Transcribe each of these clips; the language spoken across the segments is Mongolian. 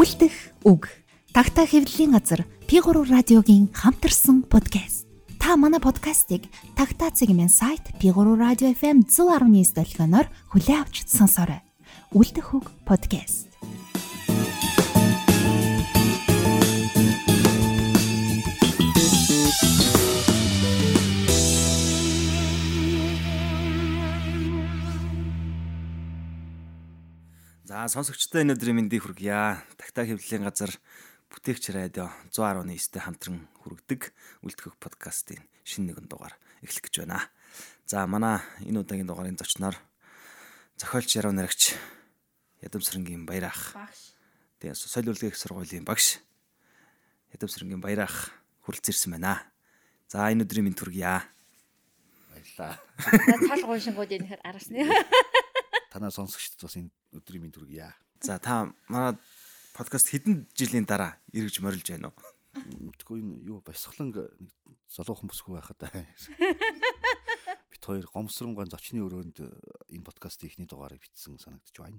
Үлдэх үг. Тагтаа хэвлэлийн газар P3 радиогийн хамтарсан подкаст. Та манай подкастыг Тагтаа цэгмэн сайт P3 радио FM 119 долгионоор хүлээн авч сонсоорой. Үлдэх үг подкаст. За сонсогчдоо энэ өдрийн мэндийг хүргье. Тагтаа хэвлэлийн газар бүтээгч радио 119-тэй хамтран хүргэдэг үлдэхөх подкастын шинэ нэгэн дугаар эхлэх гэж байна. За манай энэ удаагийн дугаарын зочноор зохиолч яруу наригч Ядамсрынгийн Баярах. Багш. Тэгээ соёл урлагийн сургуулийн багш Ядамсрынгийн Баярах хүрэлцэрсэн байна. За энэ өдрийн мэнд хүргье. Баярлаа. Цал гуйшингууд энэ хэр арасны. Танаа сонсогчдод бас энэ өдрийн мэнд хүргье. За та манай подкаст хэдэн жилийн дараа эргэж морилж байна уу? Энэ юу баясгалан нэг залуухан бүсгүй байхад бит хоёр гомсронгон зочны өрөөнд энэ подкастын ихний дугаарыг бичсэн санагдаж байна.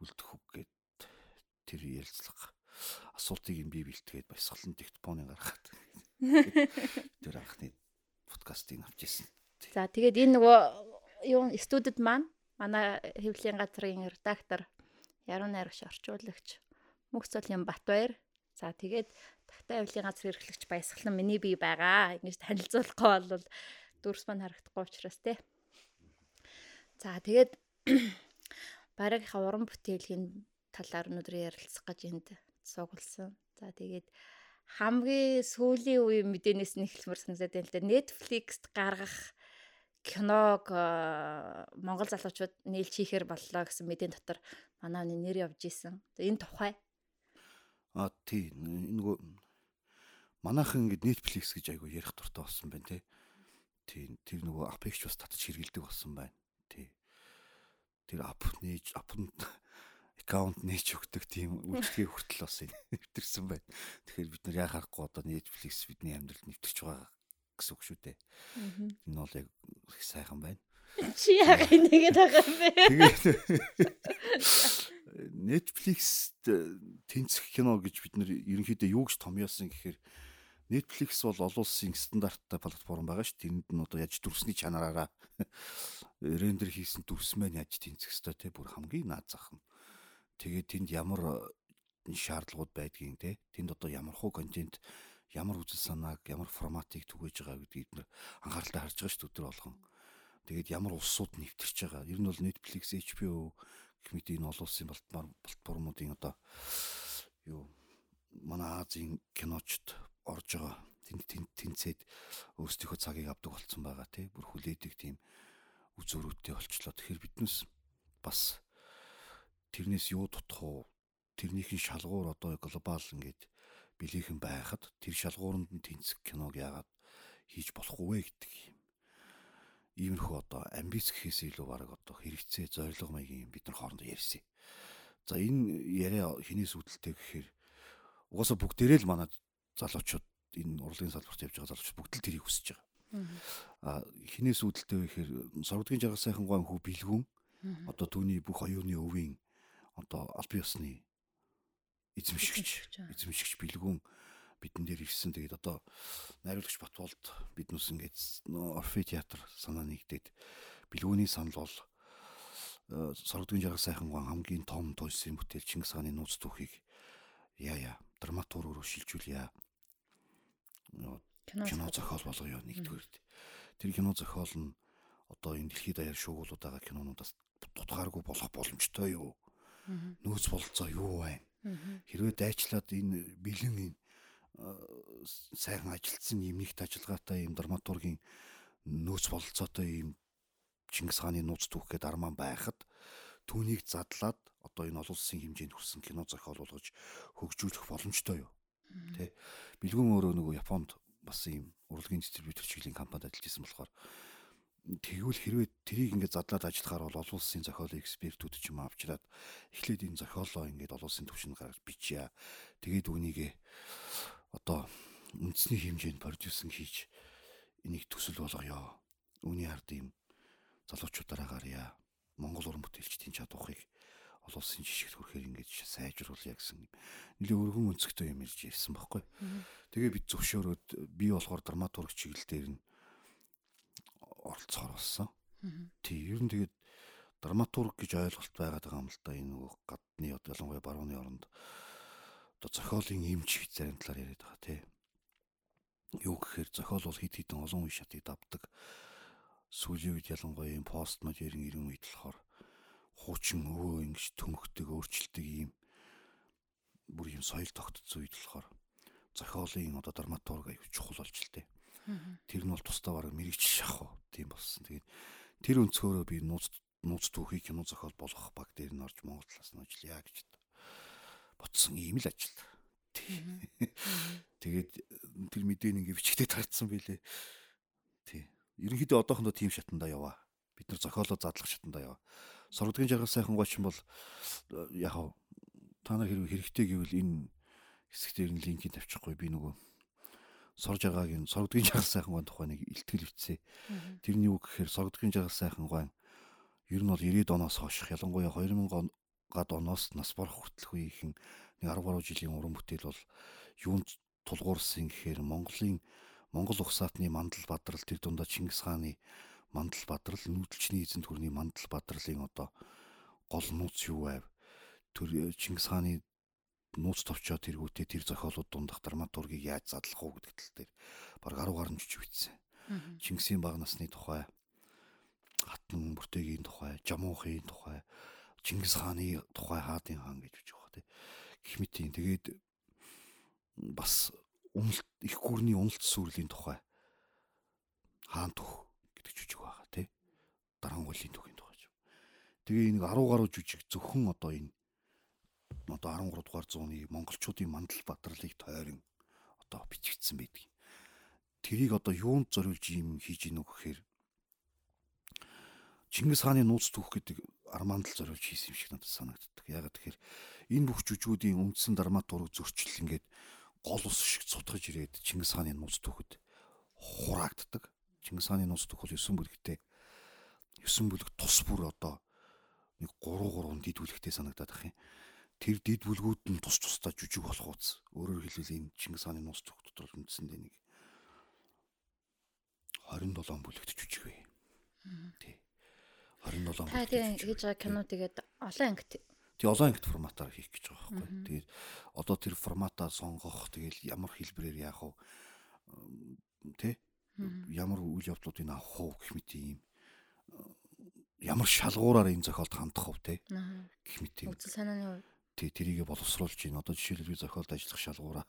Үлдэх үг гэд тэр ярилцлага асуултыг нь бий бэлтгээд баясгалан диктофоныг гаргаад тэр анхны подкастыг авч ирсэн. За тэгээд энэ нөгөө юу студид маань манай хэвлэлийн газрын редактор Яруу найрагч орчуулагч Мөхцөлийн Батбаяр. За тэгээд тагтаа хэвлэлийн газар эрхлэгч баясгалан миний бие байгаа. Ингэж танилцуулахгүй бол дүрс маань харагдахгүй учраас те. За тэгээд баригийнхаа уран бүтээлийн талаар өнөөдөр ярилцах гэж энд суугалсан. За тэгээд хамгийн сүүлийн үеийн мэдээнээс нь эхлэмээр санагдаад байна л да. Netflix-т гаргах киног э, монгол залуучууд нээлж хийхээр боллоо гэсэн мэдэн дотор манай нэр явж исэн. Энэ тухай А тий нөгөө манайхан ингэ Netflix гэж айгу ярих дуртай болсон байна те. Тий тэр нөгөө апекч бас татаж хэргэлдэг болсон байна. Тий. Тэр ап нээж апнд аккаунт нээж өгдөг тийм үйлчлэгийг хүртэл бас нэвтэрсэн байна. Тэгэхээр бид нар яхахгүй одоо Netflix бидний амьдралд нэвтэрч байгаа гэсэн үг шүү дээ. Энэ бол яг их сайхан байна. чи яг нэгэд байгаа юм бэ? Тэгээд Netflix тэнцэх кино гэж бид нэр ерөнхийдөө юу гэж томьёосон гэхээр Netflix бол олон улсын стандарттай платформ байгаа ш. Тэнд нь одоо яаж дүрсний чанараараа рендер хийсэн дүрс маань яаж тэнцэх ёстой те бүр хамгийн наад зах нь. Тэгээд тэнд ямар шаардлагууд байдгийг те тэнд одоо ямар хуу контент ямар үзэл санааг ямар форматыг түгэж байгаа гэдгийг бид анхааралтай харж байгаа ш. өдөр болгон. Тэгээд ямар улсууд нэвтэрч байгаа. Ер нь бол Netflix, HBO гэх мэт энэ олон улсын платформуудын одоо юу манай Азийн киночд орж байгаа тэнд тэнд тэнцээд өөрсдийнхөө цагийг авдаг болсон байгаа тий бүр хүлээдэг тийм үз өрөөтэй болчлоо тэгэхээр биднес бас тэрнээс юу тутах уу тэрнийхэн шалгуур одоо глобал ингээд билийхэн байхад тэр шалгууранд нь тэнцэх киног яагаад хийж болохгүй вэ гэдэг юм иймэрхүү одоо амбиц гэхээс илүү баг одоо хэрэгцээ зориг маягийн бид нар хоорондоо ярьсан. За энэ яриа хинээс үүдэлтэй гэхээр угаасаа бүгдээрээ л манай залуучууд энэ урлагийн салбарт явж байгаа залуучууд бүгд л тэрийг хүсэж байгаа. А хинээс үүдэлтэй гэхээр соргодгийн жагаа сайхан гоон хүү бэлгүүн одоо түүний бүх оюуны өвийн одоо албан ёсны эзэмшигч эзэмшигч бэлгүүн бидэн дээр ирсэн. Тэгээд одоо найруулагч Батболд биднээс ингээд Орфей театр санаа нэгдээд бэлгүүний санал бол соргодгийн жагаа сайхан гон хамгийн том туйсын бүтээл Чингис хааны нууц түүхийг яа яа драматургоор шилжүүлье. Кино зохиол болгоё нэгдүгээр. Тэр кино зохиол нь одоо энэ дэлхийд даяар шуугуулдаг кинонуудаас тутгааргүй болох боломжтой юу? Нөөц бололцоо юу вэ? Хэрвээ дайчлаад энэ бэлэн энэ сайхан ажилтсан юм нэгт ажиллагаатай юм драматургийн нөөц бололцоотой юм Чингис хааны нууц түүхгээд арман байхад түүнийг задлаад одоо энэ олон улсын хэмжээнд хүрсэн кино зохиол болгож хөгжүүлэх боломжтой юу? Тэ. Бэлгүүн өөрөө нөгөө Японд бас ийм урлагийн дистрибьютор чиглэлийн компанид ажиллаж исэн болохоор тэгвэл хэрвээ тэрийг ингээд задлаад ажиллахаар бол олон улсын зохиолын экспертүүд ч юм авчираад эхлээд энэ зохиолоо ингээд олон улсын төвшөнд гаргаж бичье. Тэгээд үүнийгээ одоо үндэсний хэмжээнд продюсинг хийж энийг төсөл болгоё. Үүний ард ийм залуучуудаараа гарья. Монгол уран бүтээлчдийн чадварыг олон улсын жишгт хүрэхээр ингэж сайжруулъя гэсэн нэлээ өргөн өнцгтэй юм ирж ирсэн байхгүй. Тэгээ бид зөвшөөрөөд би болохоор драматург чиглэл дээр нь оролцохоор болсон. Тий, ер нь тэгээд драматург гэж ойлголт байгаад байгаа юм л да энэ нөгөө гадны ялангуяа барууны оронд одоо зохиолын эмч зарим талаар яриад байгаа тий. Юу гэхээр зохиол бол хит хитэн олон үе шатыг давдаг. Сүүлийн үед ялангуяа энэ пост модерн ирэн үед болохоор хуучин өвөө ингэж төмөгдөг өөрчлөлтөг юм бүр юм соёл тогтцсон үед болохоор зохиолын одоо драматург аюу чухал болж л тээ. Тэр нь бол тусдаа бараг мэрэгч шахав тийм болсон. Тэгээд тэр өнцгөөрөө би нууц нууц түүхийг кино зохиол болгох баг дээр нь орж Монгол талаас нь ажиллая гэж ботсон ийм л ажил. Тэгээд тэр мэдээг ингээ бичгтээ тарцсан байлээ. Тий. Ерөнхийдөө одоохондоо тийм шатанда яваа. Бид нар зохиолоо задлах шатанда яваа. Сургадгийн жаргал сайхан гочин бол яг та нар хэрэг хэрэгтэй гэвэл энэ хэсгээр нь линкийг тавьчихгүй би нөгөө сурж байгаагийн сургадгийн жаргал сайхан гоон тухай нэг илтгэл бичсэн. Тэрний үг гэхээр сургадгийн жаргал сайхан гоон ер нь бол 90-ад оноос хойш ялангуяа 2000 гад оноос нас барах хүртэлх үеийнхэн нэг 10 гаруй жилийн уран бүтээл бол юунд тулгуурсан гэхээр Монголын Монгол ухсаатны мандал бадрал тэр дундаа Чингис хааны мандал бадрал нүүдэлчний эзэн төрний мандал бадралын одоо гол нууц юу байв? Тэр Чингис хааны нууц товчоо тэргүүтээ тэр зохиолууд дундах драматургийг яаж задлах уу гэдэг тал дээр баг 10 гаруй жиж бичсэн. Чингисийн баг насны тухай хатан бүртээгийн тухай, жамуухын тухай, Чингис хааны тухай хаадын хаан гэж бич байгаа тийм. Гэх мэт юм. Тэгээд бас уналт их гүрний уналт сүрлийн тухай хаан төх гэдэг жүжиг байгаа тийм. Дарангуулын түүхийн тухай. Тэгээ энэ 10 гаруй жүжиг зөвхөн одоо энэ одоо 13 дугаар зууны монголчуудын мандал бадралыг тойрон одоо бичигдсэн байдаг. Тэрийг одоо юунд зориулж юм хийж ийнү гэхээр Чингис хааны нууц түүх гэдэг армандл зориулж хийсэн юм шиг надад санагддаг. Ягаад тэгэхээр энэ бүх жүжгүүдийн үндсэн драматург зөрчил ингээд гол ус шиг цутгаж ирээд Чингис хааны нууц түүхэд хураагддаг. Чингис хааны нууц түүх бол 9 бүлэгтэй 9 бүлэг тус бүр одоо нэг 3 3 дид бүлэгтэй санагдаад ах юм. Тэр дид бүлгүүд нь тус тусдаа жүжиг болох үз. Өөрөөр хэлбэл энэ Чингис хааны нууц түүх дотор үндсэндээ нэг 27 бүлэгт жүжиг бай. Тий. 27 Та тийм хийж байгаа кино тэгээд олон ангит Тэг олон ангит форматаар хийх гэж байгаа байхгүй. Тэгээд одоо тэр форматаа сонгох тэгэл ямар хэлбэрээр яах вэ? Тэ? Ямар үйл явдлуудыг авах уу гэх мэт юм ямар шалгуураар энэ зохиолд хандах вэ те гэх мэт юм. Үзэл санааны хувьд тий тэрийгэ боловсруулж байна. Одоо жишээлбэл би зохиолд ажиллах шалгуураа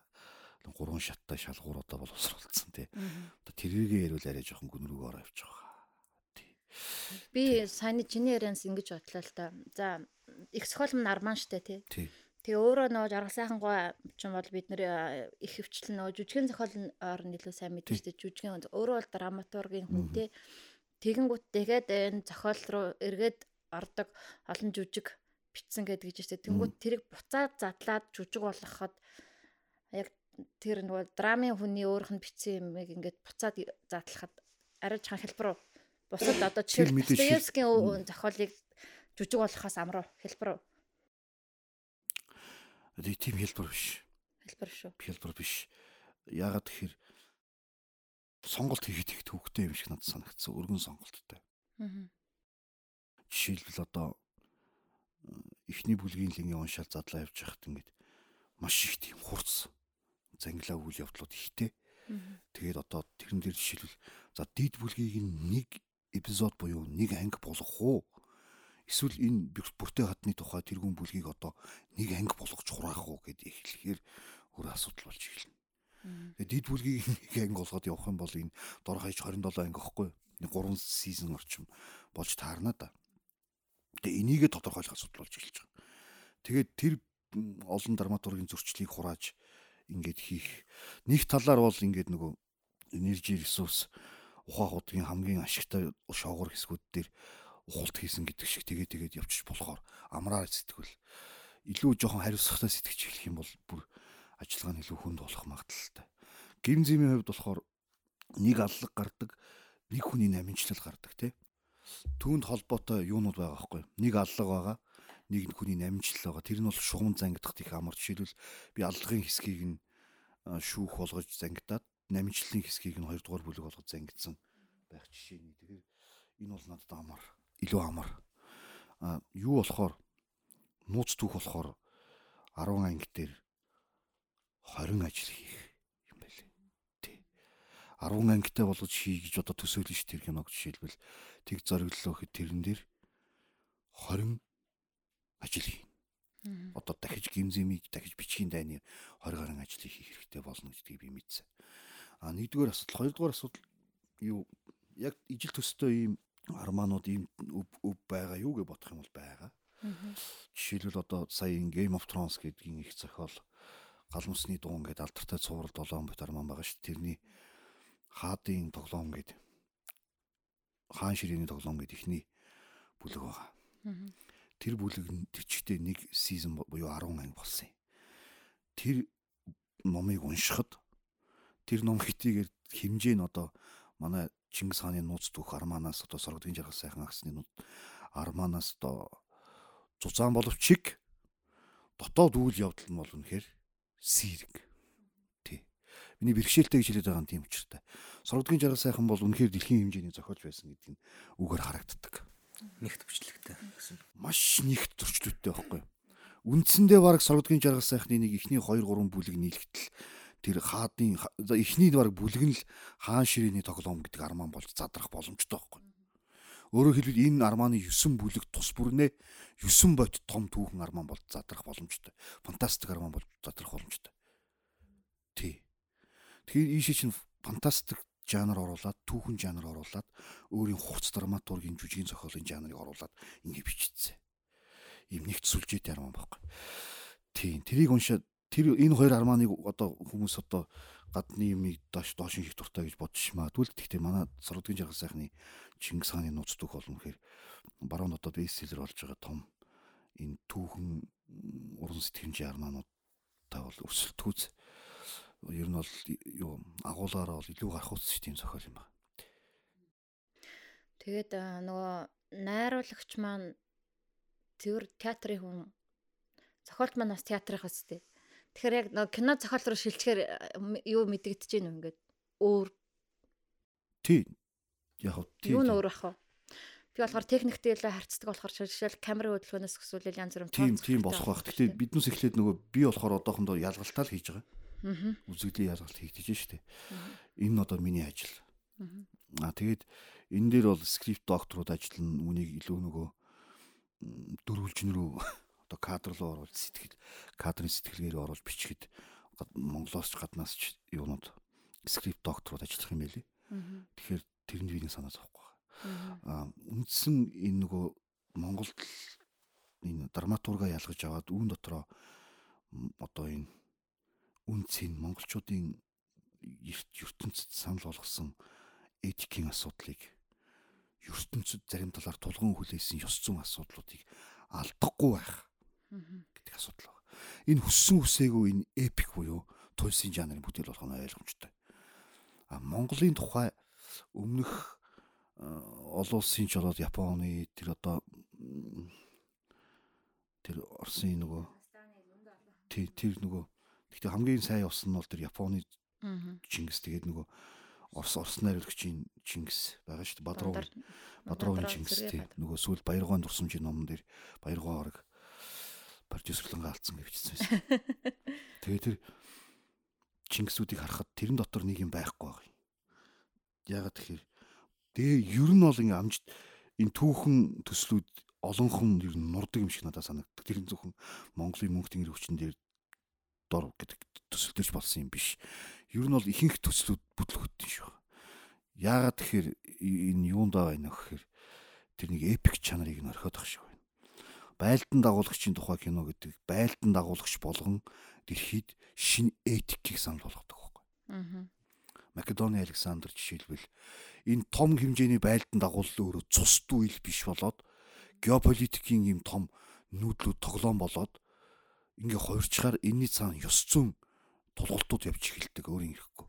гурван шаттай шалгуур одоо боловсруулсан тий. Одоо тэрийгэ ярил арай жоохон гүн рүү ороо явж байгаа. Би сайн чиний ярианс ингэж бодлоо л та. За их сохолм нарман штэ тий. Тэгээ өөрөө нөгөө жаргал сайхан гоо ч юм бол бид нэр их хөвчлэн нөгөө жүжигэн зохиол орн илүү сайн мэдэн штэ жүжигэн өөрөө бол драматургийн хүн тий. Тэгэнгүүт тэгээд энэ зохиол руу эргээд ордог олон жүжиг битсэн гэдэг гэж штэ. Тэнгүүт тэрийг буцаад задлаад жүжиг болгоход яг тэр нөгөө драмын хүний өөрөх нь битсэн юмыг ингээд буцаад задлахад арай чхан хэлбэр бусад одоо жишээл Достоевскийн зохиолыг жүжиг болохоос амруу хэлбэр. Тэгээ тийм хэлбэр биш. Хэлбэр шүү. Хэлбэр биш. Яагаад тэгэхээр сонголт хийхэд их төвхтэй юм шиг надад санагдсан. Өргөн сонголттой. Аа. Жишээлбэл одоо эхний бүлгийн лингийн уншаал задлаа явж байхад ингээд маш их тийм хурц зангилаа үйл явдлууд ихтэй. Тэгээд одоо тэрэн дээр жишээлбэл за дид бүлгийг нэг эпизод буюу нэг анги болгох уу? Эсвэл энэ бүртээ хатны тухай тэрүүн бүлгийг одоо нэг анги болгож хураах уу гэдээ эхлэхээр өөр асуудал болж эхэлнэ. Тэгээд дид бүлгийг нэг анги болгоод явах юм бол энэ дор хаяж 27 анги гэхгүй. Нэг 3 сизон орчим болж таарна да. Тэгээ энийгээ тодорхойлох асуудал болж эхэлж байгаа. Тэгээд тэр олон драматургийн зөрчлийг хурааж ингээд хийх нэг талаар бол ингээд нөгөө энержи ресурс ухаах удгийн хамгийн ашигтай шоогор хэсгүүд дээр ухалт хийсэн гэдэг шиг тэгээ тэгээд явчих болохоор амраар сэтгэвэл илүү жоохон хариуцлагатай сэтгэж эхлэх юм бол бүр ажиллагаа нь илүү хүнд болох магадaltaй. Гимзимийн хувьд болохоор нэг аллаг гардаг, нэг хүний намжлал гардаг тий. Түүнд холбоотой юунууд байгаа байхгүй. Нэг аллаг байгаа, нэг хүний намжил байгаа. Тэр нь бол шугам зангидахт их амар. Жишээлбэл би аллагын хэсгийг нь шүүх болгож зангидаад намжлын хэсгийг нь 2 дугаар бүлэг болгож зангидсан байх жишээний. Тэгэхээр энэ бол надад амар. Илүү амар. А юу болохоор нууц түүх болохоор 10 анги дээр 20 ажил хийх юм байлээ. Тий. 10 ангитай болгож хий гэж одоо төсөөлнө ш тэр киног жишээлбэл тэг зориглолоо гэхэд тэрэн дээр 20 ажил хийн. Одоо дахиж гимзэмийг дахиж бичгийн дайны 20 гаруй ажлыг хийх хэрэгтэй болно гэдгийг би мэдсэн. А нэгдүгээр асуудал, хоёрдугаар асуудал юу яг ижил төстэй ийм арманууд ийм өв байгаа юу гэж бодох юм бол байгаа. Жишээлбэл одоо сая Game of Thrones гэдгийн их зохиол галмсны дуун гэдэг алдартай цуврал 7 бит арман байгаа шүү. Тэрний хаадын тоглоом гэдэг хаан ширээний тоглоом гэдэг ихний бүлэг байгаа. Тэр бүлэг нь чигтээ нэг сизон буюу 10 анги болсон юм. Тэр номыг уншихад тэр ном хитийгээр хэмжээ нь одоо манай Чингис хааны нууц түүх Арманаас одоо соргодгийн жаргал сайхан агсны нууд Арманаас одоо зузаан боловч чиг дотоод үйл явдал нь бол үнэхээр сэрэг. Миний бэрхшээлтэй гэж хэлээд байгаа нь тийм учиртай. Соргодгийн жаргал сайхан бол үнэхээр дэлхийн хэмжээний зохиолч байсан гэдэг нь үгээр харагддаг. Нэгт бичлэгтэй гэсэн. Маш нэгт зөрчлөлттэй байхгүй юу? Үндсэндээ баг соргодгийн жаргал сайхны нэг ихний 2 3 бүлэг нийлэгдэл тэр хаадын эхний баг бүлэг нь л хаан ширээний тоглоом гэдэг арман болж задрах боломжтой байхгүй. Өөрөөр хэлбэл энэ арманы 9 бүлэг тус бүрнээ 9 бот том түүхэн арман болж задрах боломжтой. Фантастик арман болж задрах боломжтой. Тий. Тэгэхээр ийшээ чинь фантастик жанр оруулаад түүхэн жанр оруулаад өөрийн хурц драматургийн жүжигийн зохиолын жанрыг оруулаад ингэ биччихсэн. Ийм нэгт сүлжээтэй арман байхгүй. Тийм. Тэрийг уншаад тэр энэ хоёр арманыг одоо хүмүүс одоо гадны юмыг доош доош хийх дуртай гэж бодчих магадгүй л гэхдээ манай сордгийн жаргал сайхны Чингис хааны нууц түүх болно гэхээр баруун одоо бестселлер болж байгаа том энэ түүхэн уран сэтгэмжийн арманууд та бол өрсөлдөхүүц ер нь бол юу агуулгаараа бол илүү гарах үс тийм зохиол юм байна. Тэгээд нөгөө найруулагч маань тэр театрын хүн зохиолч маань бас театрын хэс тээ. Тэгэхээр яг нөгөө кино зохиол руу шилжчихээр юу мэдэгдэж гин үү ингээд өөр тий яг тий юу н өөр ах вэ? Би болохоор техниктэй илүү харьцдаг болохоор жишээл камерын хөдөлгөөнөөс өсвөл янз бүрийн тийм тийм болох байх. Гэхдээ биднээс эхлээд нөгөө би болохоор одоохондоо ялгалтаа л хийж байгаа. Үзэгдлийн ялгалт хийгдэж штэ. Энэ нь одоо миний ажил. Аа тэгээд энэ дээр бол скрипт докторууд ажиллана. Үнийг илүү нөгөө дөрвөлжин рүү одоо кадр руу оруулж сэтгэл кадрын сэтгэлгээр оруулж бичихэд Монголоос ч гаднаас ч юунууд скрипт докторууд ажиллах юм байлээ. Тэгэхээр тэрэнд биний санаа зовхгүй. Аа үндсэн энэ нөгөө Монголд энэ драматурга ялгаж аваад үүн дотроо одоо энэ үнцийн монголчуудын ертөнцид санал болгосон этикийн асуудлыг ертөнцид зарим талаар тулгын хүлээсэн ёс зүйн асуудлуудыг алдахгүй байх гэдэг асуудал байна. Энэ хүссэн үсээгүй энэ эпик буюу туйсын жанрын бүтээл болох нь ойлгомжтой. А Монголын тухай өмнөх олон улсын ч болоод Японы тэр одоо тэр Оросын нөгөө тэр нөгөө гэхдээ хамгийн сайн усан нь бол тэр Японы Чингис тэгээд нөгөө Орос Орос найруулагчийн Чингис байгаа шүү дээ. Бадруу Бадруугийн Чингис тий нөгөө сүүл Баяргоон дурсамжийн номон дээр Баяргоон орог продюсерлангаа алдсан гэж бичсэн байсан. Тэгээ тэр Чингисүүдийг харахад тэрэн дотор нэг юм байхгүй юм. Ягаад тэгэхээр тэгээ ер нь бол ингээм амжид энэ түүхэн төслүүд олонхон ер нь нурдаг юм шиг надад санагддаг. Тэр зөвхөн Монголын мөнх тэнгэр хүчин дээр дор гэдэг төсөлдөж болсон юм биш. Ер нь бол ихэнх төслүүд бүтлгүүдтэй шүү. Яагаад тэгэхээр энэ юунд байгаа юм гэхээр тэр нэг эпик чанарыг нь орхиод ах шиг байлдан дагуулагчийн тухай кино гэдэг байлдан дагуулагч болгон дэлхийд шин этикийг санал болгодог байхгүй. Аа. Македоны Александр жишээлбэл энэ том хэмжээний байлдан дагуулал өөрөө цус дүүл биш болоод геополитикийн юм том нүүдлүүд тоглоом болоод ингээ хувирчаар энэний цаана ёс зүйн тулгалтууд явж эхэлдэг өөр юм ирэхгүй.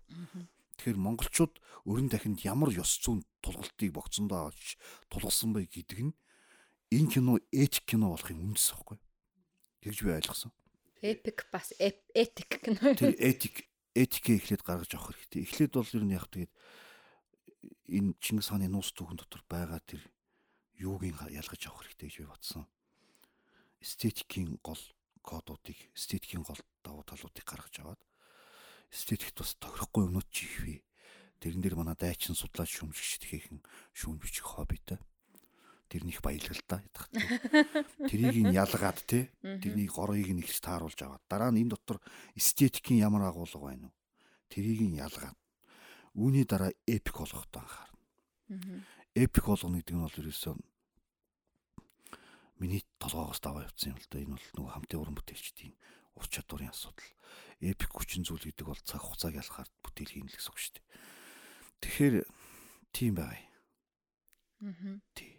Тэгэхээр монголчууд өрн дахинд ямар ёс зүйн тулгалтыг богцондоо авч тулгалсан бай гэдэг нь энэ кино этик кино болохын үндэс байхгүй. Тэгж би ойлгосон. Epic бас ethic кино. Тэр этик этикээ эхлээд гаргаж авах хэрэгтэй. Эхлээд бол ер нь яг тэгээд энэ Чингис хааны нуус түүхэн дотор байгаа тэр юуг ялгаж авах хэрэгтэй гэж би бодсон. Эстетикийн гол кодуудыг, эстетикийн гол давуу талуудыг гаргаж аваад эстетикт бас тохирохгүй юмнууд чихвээ. Тэрэн дээр манай дайчин судлаач шүүмжигч хийхэн шүүн бичих хоббитой. Тэрнийх баялгалтай ядах. Тэрийг нь ялгаад те тэрний горыг нь ихс тааруулж аваад дараа нь энэ дотор эстетикийн ямар агуулга байна уу? Тэрийг нь ялгаад үүний дараа эпик болгохтой анхаарна. Эпик болгоно гэдэг нь бол ерөөсөө миний толгоогоос даваа явсан юм л да. Энэ бол нөгөө хамтын уран бүтээлчдийн ур чадварын асуудал. Эпик хүчин зүйл гэдэг бол цаг хугацааг ялахаар бүтээл хийнэ л гэсэн үг шүү дээ. Тэгэхээр тийм байгаа юм. Аа. Тий.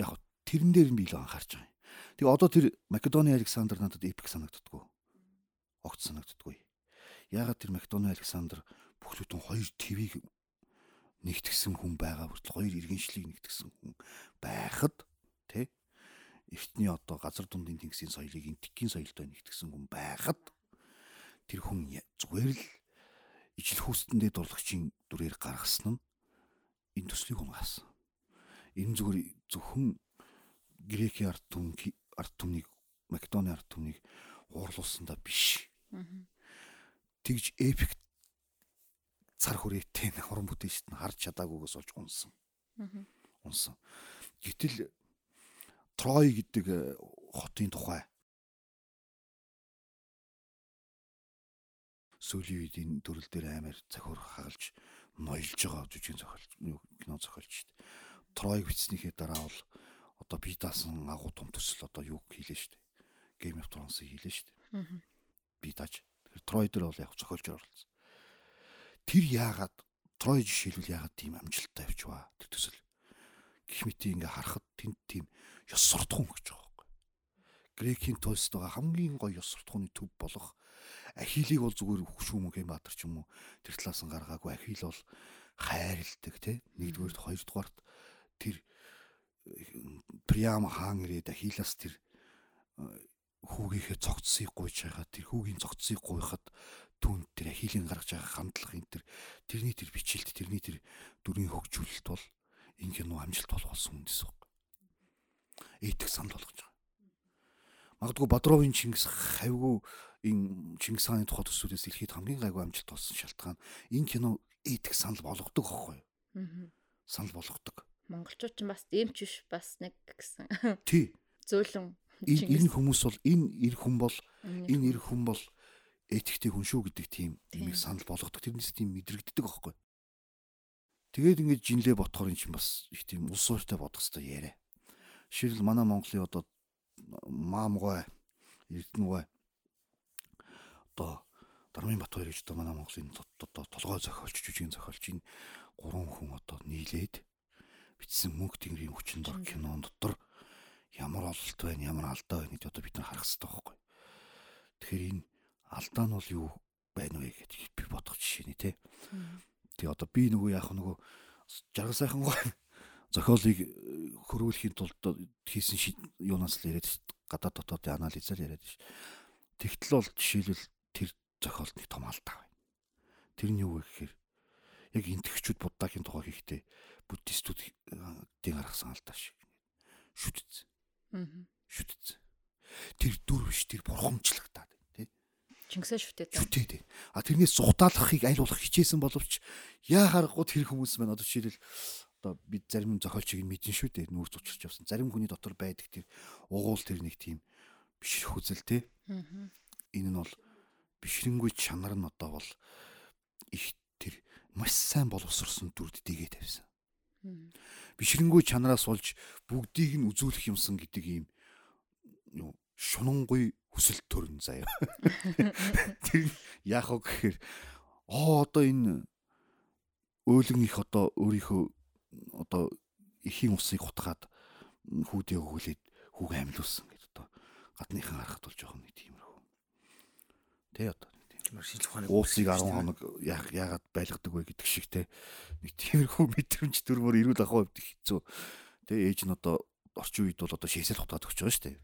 Яг тэрэн дээр нь би илүү анхаарч байгаа юм. Тэгээ одоо тэр Македоны Александр надад эпик санагддггүй. Огт санагддггүй. Ягаад тэр Македоны Александр бүхлөтэн хоёр твийг нэгтгсэн хүн байгаа хүртэл хоёр иргэншлийг нэгтгсэн хүн байхад тий эртний одоо газар дундын тэнгисийн соёлыг энтгийн соёлтой нэгтгсэн хүн байхад тэр хүн зүгээр л ижил хүүстэндээ дурлагчийн дүрээр гаргасан нь энэ төслийг унгаасан. Энэ зүгээр зөвхөн грекийн ард түмэн ард түмнийг Македоны ард түмнийг уурлуулсандаа биш. Тэгж эпик цар хүрээтэй уран бүтээлчд нь харж чадаагүйгээс болж унсан. Унсан. Гэтэл Трой гэдэг э, хотын тухай сүүлийн үед энэ төрөл дээр амар захиур хагалж ноёлж байгаа жүжигэн зохиолч кино зохиолч шүү дээ. Тройг бичснийхээ дараа бол одоо би даасан агуу том төсөл одоо юу хийлээ шүү дээ. Game of Thrones-ыг хийлээ шүү дээ. Би тааж. Тэгэхээр Трой дээр бол яг зохиолчор оролцсон. Тэр яагаад Трой жишээлбэл яагаад тийм амжилттай явжваа тэр төсөл. Гэх мэт ингээ харахад тэнд тийм ёс суртахуун гэж байгаа байхгүй. Грекийн Толстойга хамгийн гоё ёс суртахууны төв болох Ахилийг бол зүгээр шүүмгэн баатар ч юм уу. Тэр талаас нь гаргаагүй. Ахил бол хайрладаг тий нэгдүгээрт хоёрдугаарт тэр Приам хаан ирээд Ахилаас тэр хүүгийнхээ цогцсыг гуйж байгаа тэр хүүгийн цогцсыг гуйхад түн тэр Ахилийн гаргаж байгаа хандлага энэ тэр тэрний тэр бичилт тэрний тэр дүрийн хөгжүүлэлт бол энэ кино амжилт болох болсон үндэс Эйтх санал болгож байгаа. Магадгүй Бодровын Чингис хавьгүй энэ Чингис хааны тухай төсвүүдээс дэлхийд хамгийн гайгүй амжилт болсон шалтгаан энэ кино эдик санал болгодог байхгүй юу? Санал болгодог. Монголчууд ч бас дэмч биш бас нэг гэсэн. Тий. Зөөлөн. Энэ хүмүүс бол энэ эр хүн бол энэ эр хүн бол этиктэй хүн шүү гэдэг тийм имийг санал болгодог. Тэрнээс тийм мэдрэгддэг байхгүй юу? Тэгээд ингэж жинлээ ботхоор эн чинь бас их тийм улс ууртай бодох хэрэгтэй яриа. Жишээл манай Монголын одоо маамгой эрдэнэгүй одоо Дармын Батбаяр гэж одоо манай Монголын одоо толгой зохиолч жүжигэн зохиолч энэ гурван хүн одоо нийлээд бичсэн мөнх тэнгэрийн хүчин дор кинон дотор ямар ололт байна, ямар алдаа байна гэдэг одоо бид нар харах хэрэгтэй байхгүй. Тэгэхээр энэ алдаа нь бол юу байна вэ гэдэг би бодох жишээ нэ тэ. Тэгээ одоо би нөгөө яах нөгөө жаргал сайхан гоо зохиолыг э, хөрвүүлэхийн тулд хийсэн юунаас л яриад гадаад дотоодын анализаар яриад ш. Тэгтэл бол жишээлбэл тэр зохиолт нэг том алдаа байна. Тэр нь юу вэ гэхээр яг энтгчүүд буддагийн тухай хийхдээ буддистуудын гаргасан алдаа шиг шүтц. Аа. Шүтц. Тэр дүр биш тэр бурхамжлагтаад байна тий. Чингисээ шүтээд. Шүтээд. А тэрнээс зугатаалахыг аль болох хичээсэн боловч яа харахгүй тэр хүмүүс маань одоо жишээлбэл одоо бид зарим зохиолчийг нь мэдэн шүү дээ нүүр зучирч явсан. Зарим хүний дотор байдаг тэр угуул тэр нэг тийм бишрэх үзэл тий. Аа. Энэ нь бол бишрэнгүй чанар нь одоо бол их тэр маш сайн боловсрсон дүрд дэгээ тавьсан. Бишрэнгүй чанараас болж бүгдийг нь үзүүлэх юмсан гэдэг ийм юу шунангуй хүсэл төрн заяа. Тэр яах вэ гэхээр оо одоо энэ өөлөн их одоо өөрийнхөө одоо эхийн усыг хутгаад хүүдээ өгүүлээд хүүг амьлуулсан гэдэг одоо гадныхан харахад бол жоохон нэг тиймэрхүү. Тэ одоо тиймэр шинжлэх ухааны уусыг 10 хоног яагаад байлгадаг вэ гэдэг шиг те нэг тиймэрхүү мэдрэмж төрмөр эрүүл ахуй хувьд хэцүү. Тэ ээж нь одоо орчин үед бол одоо шээсэл хутгаад өгч байгаа шүү дээ.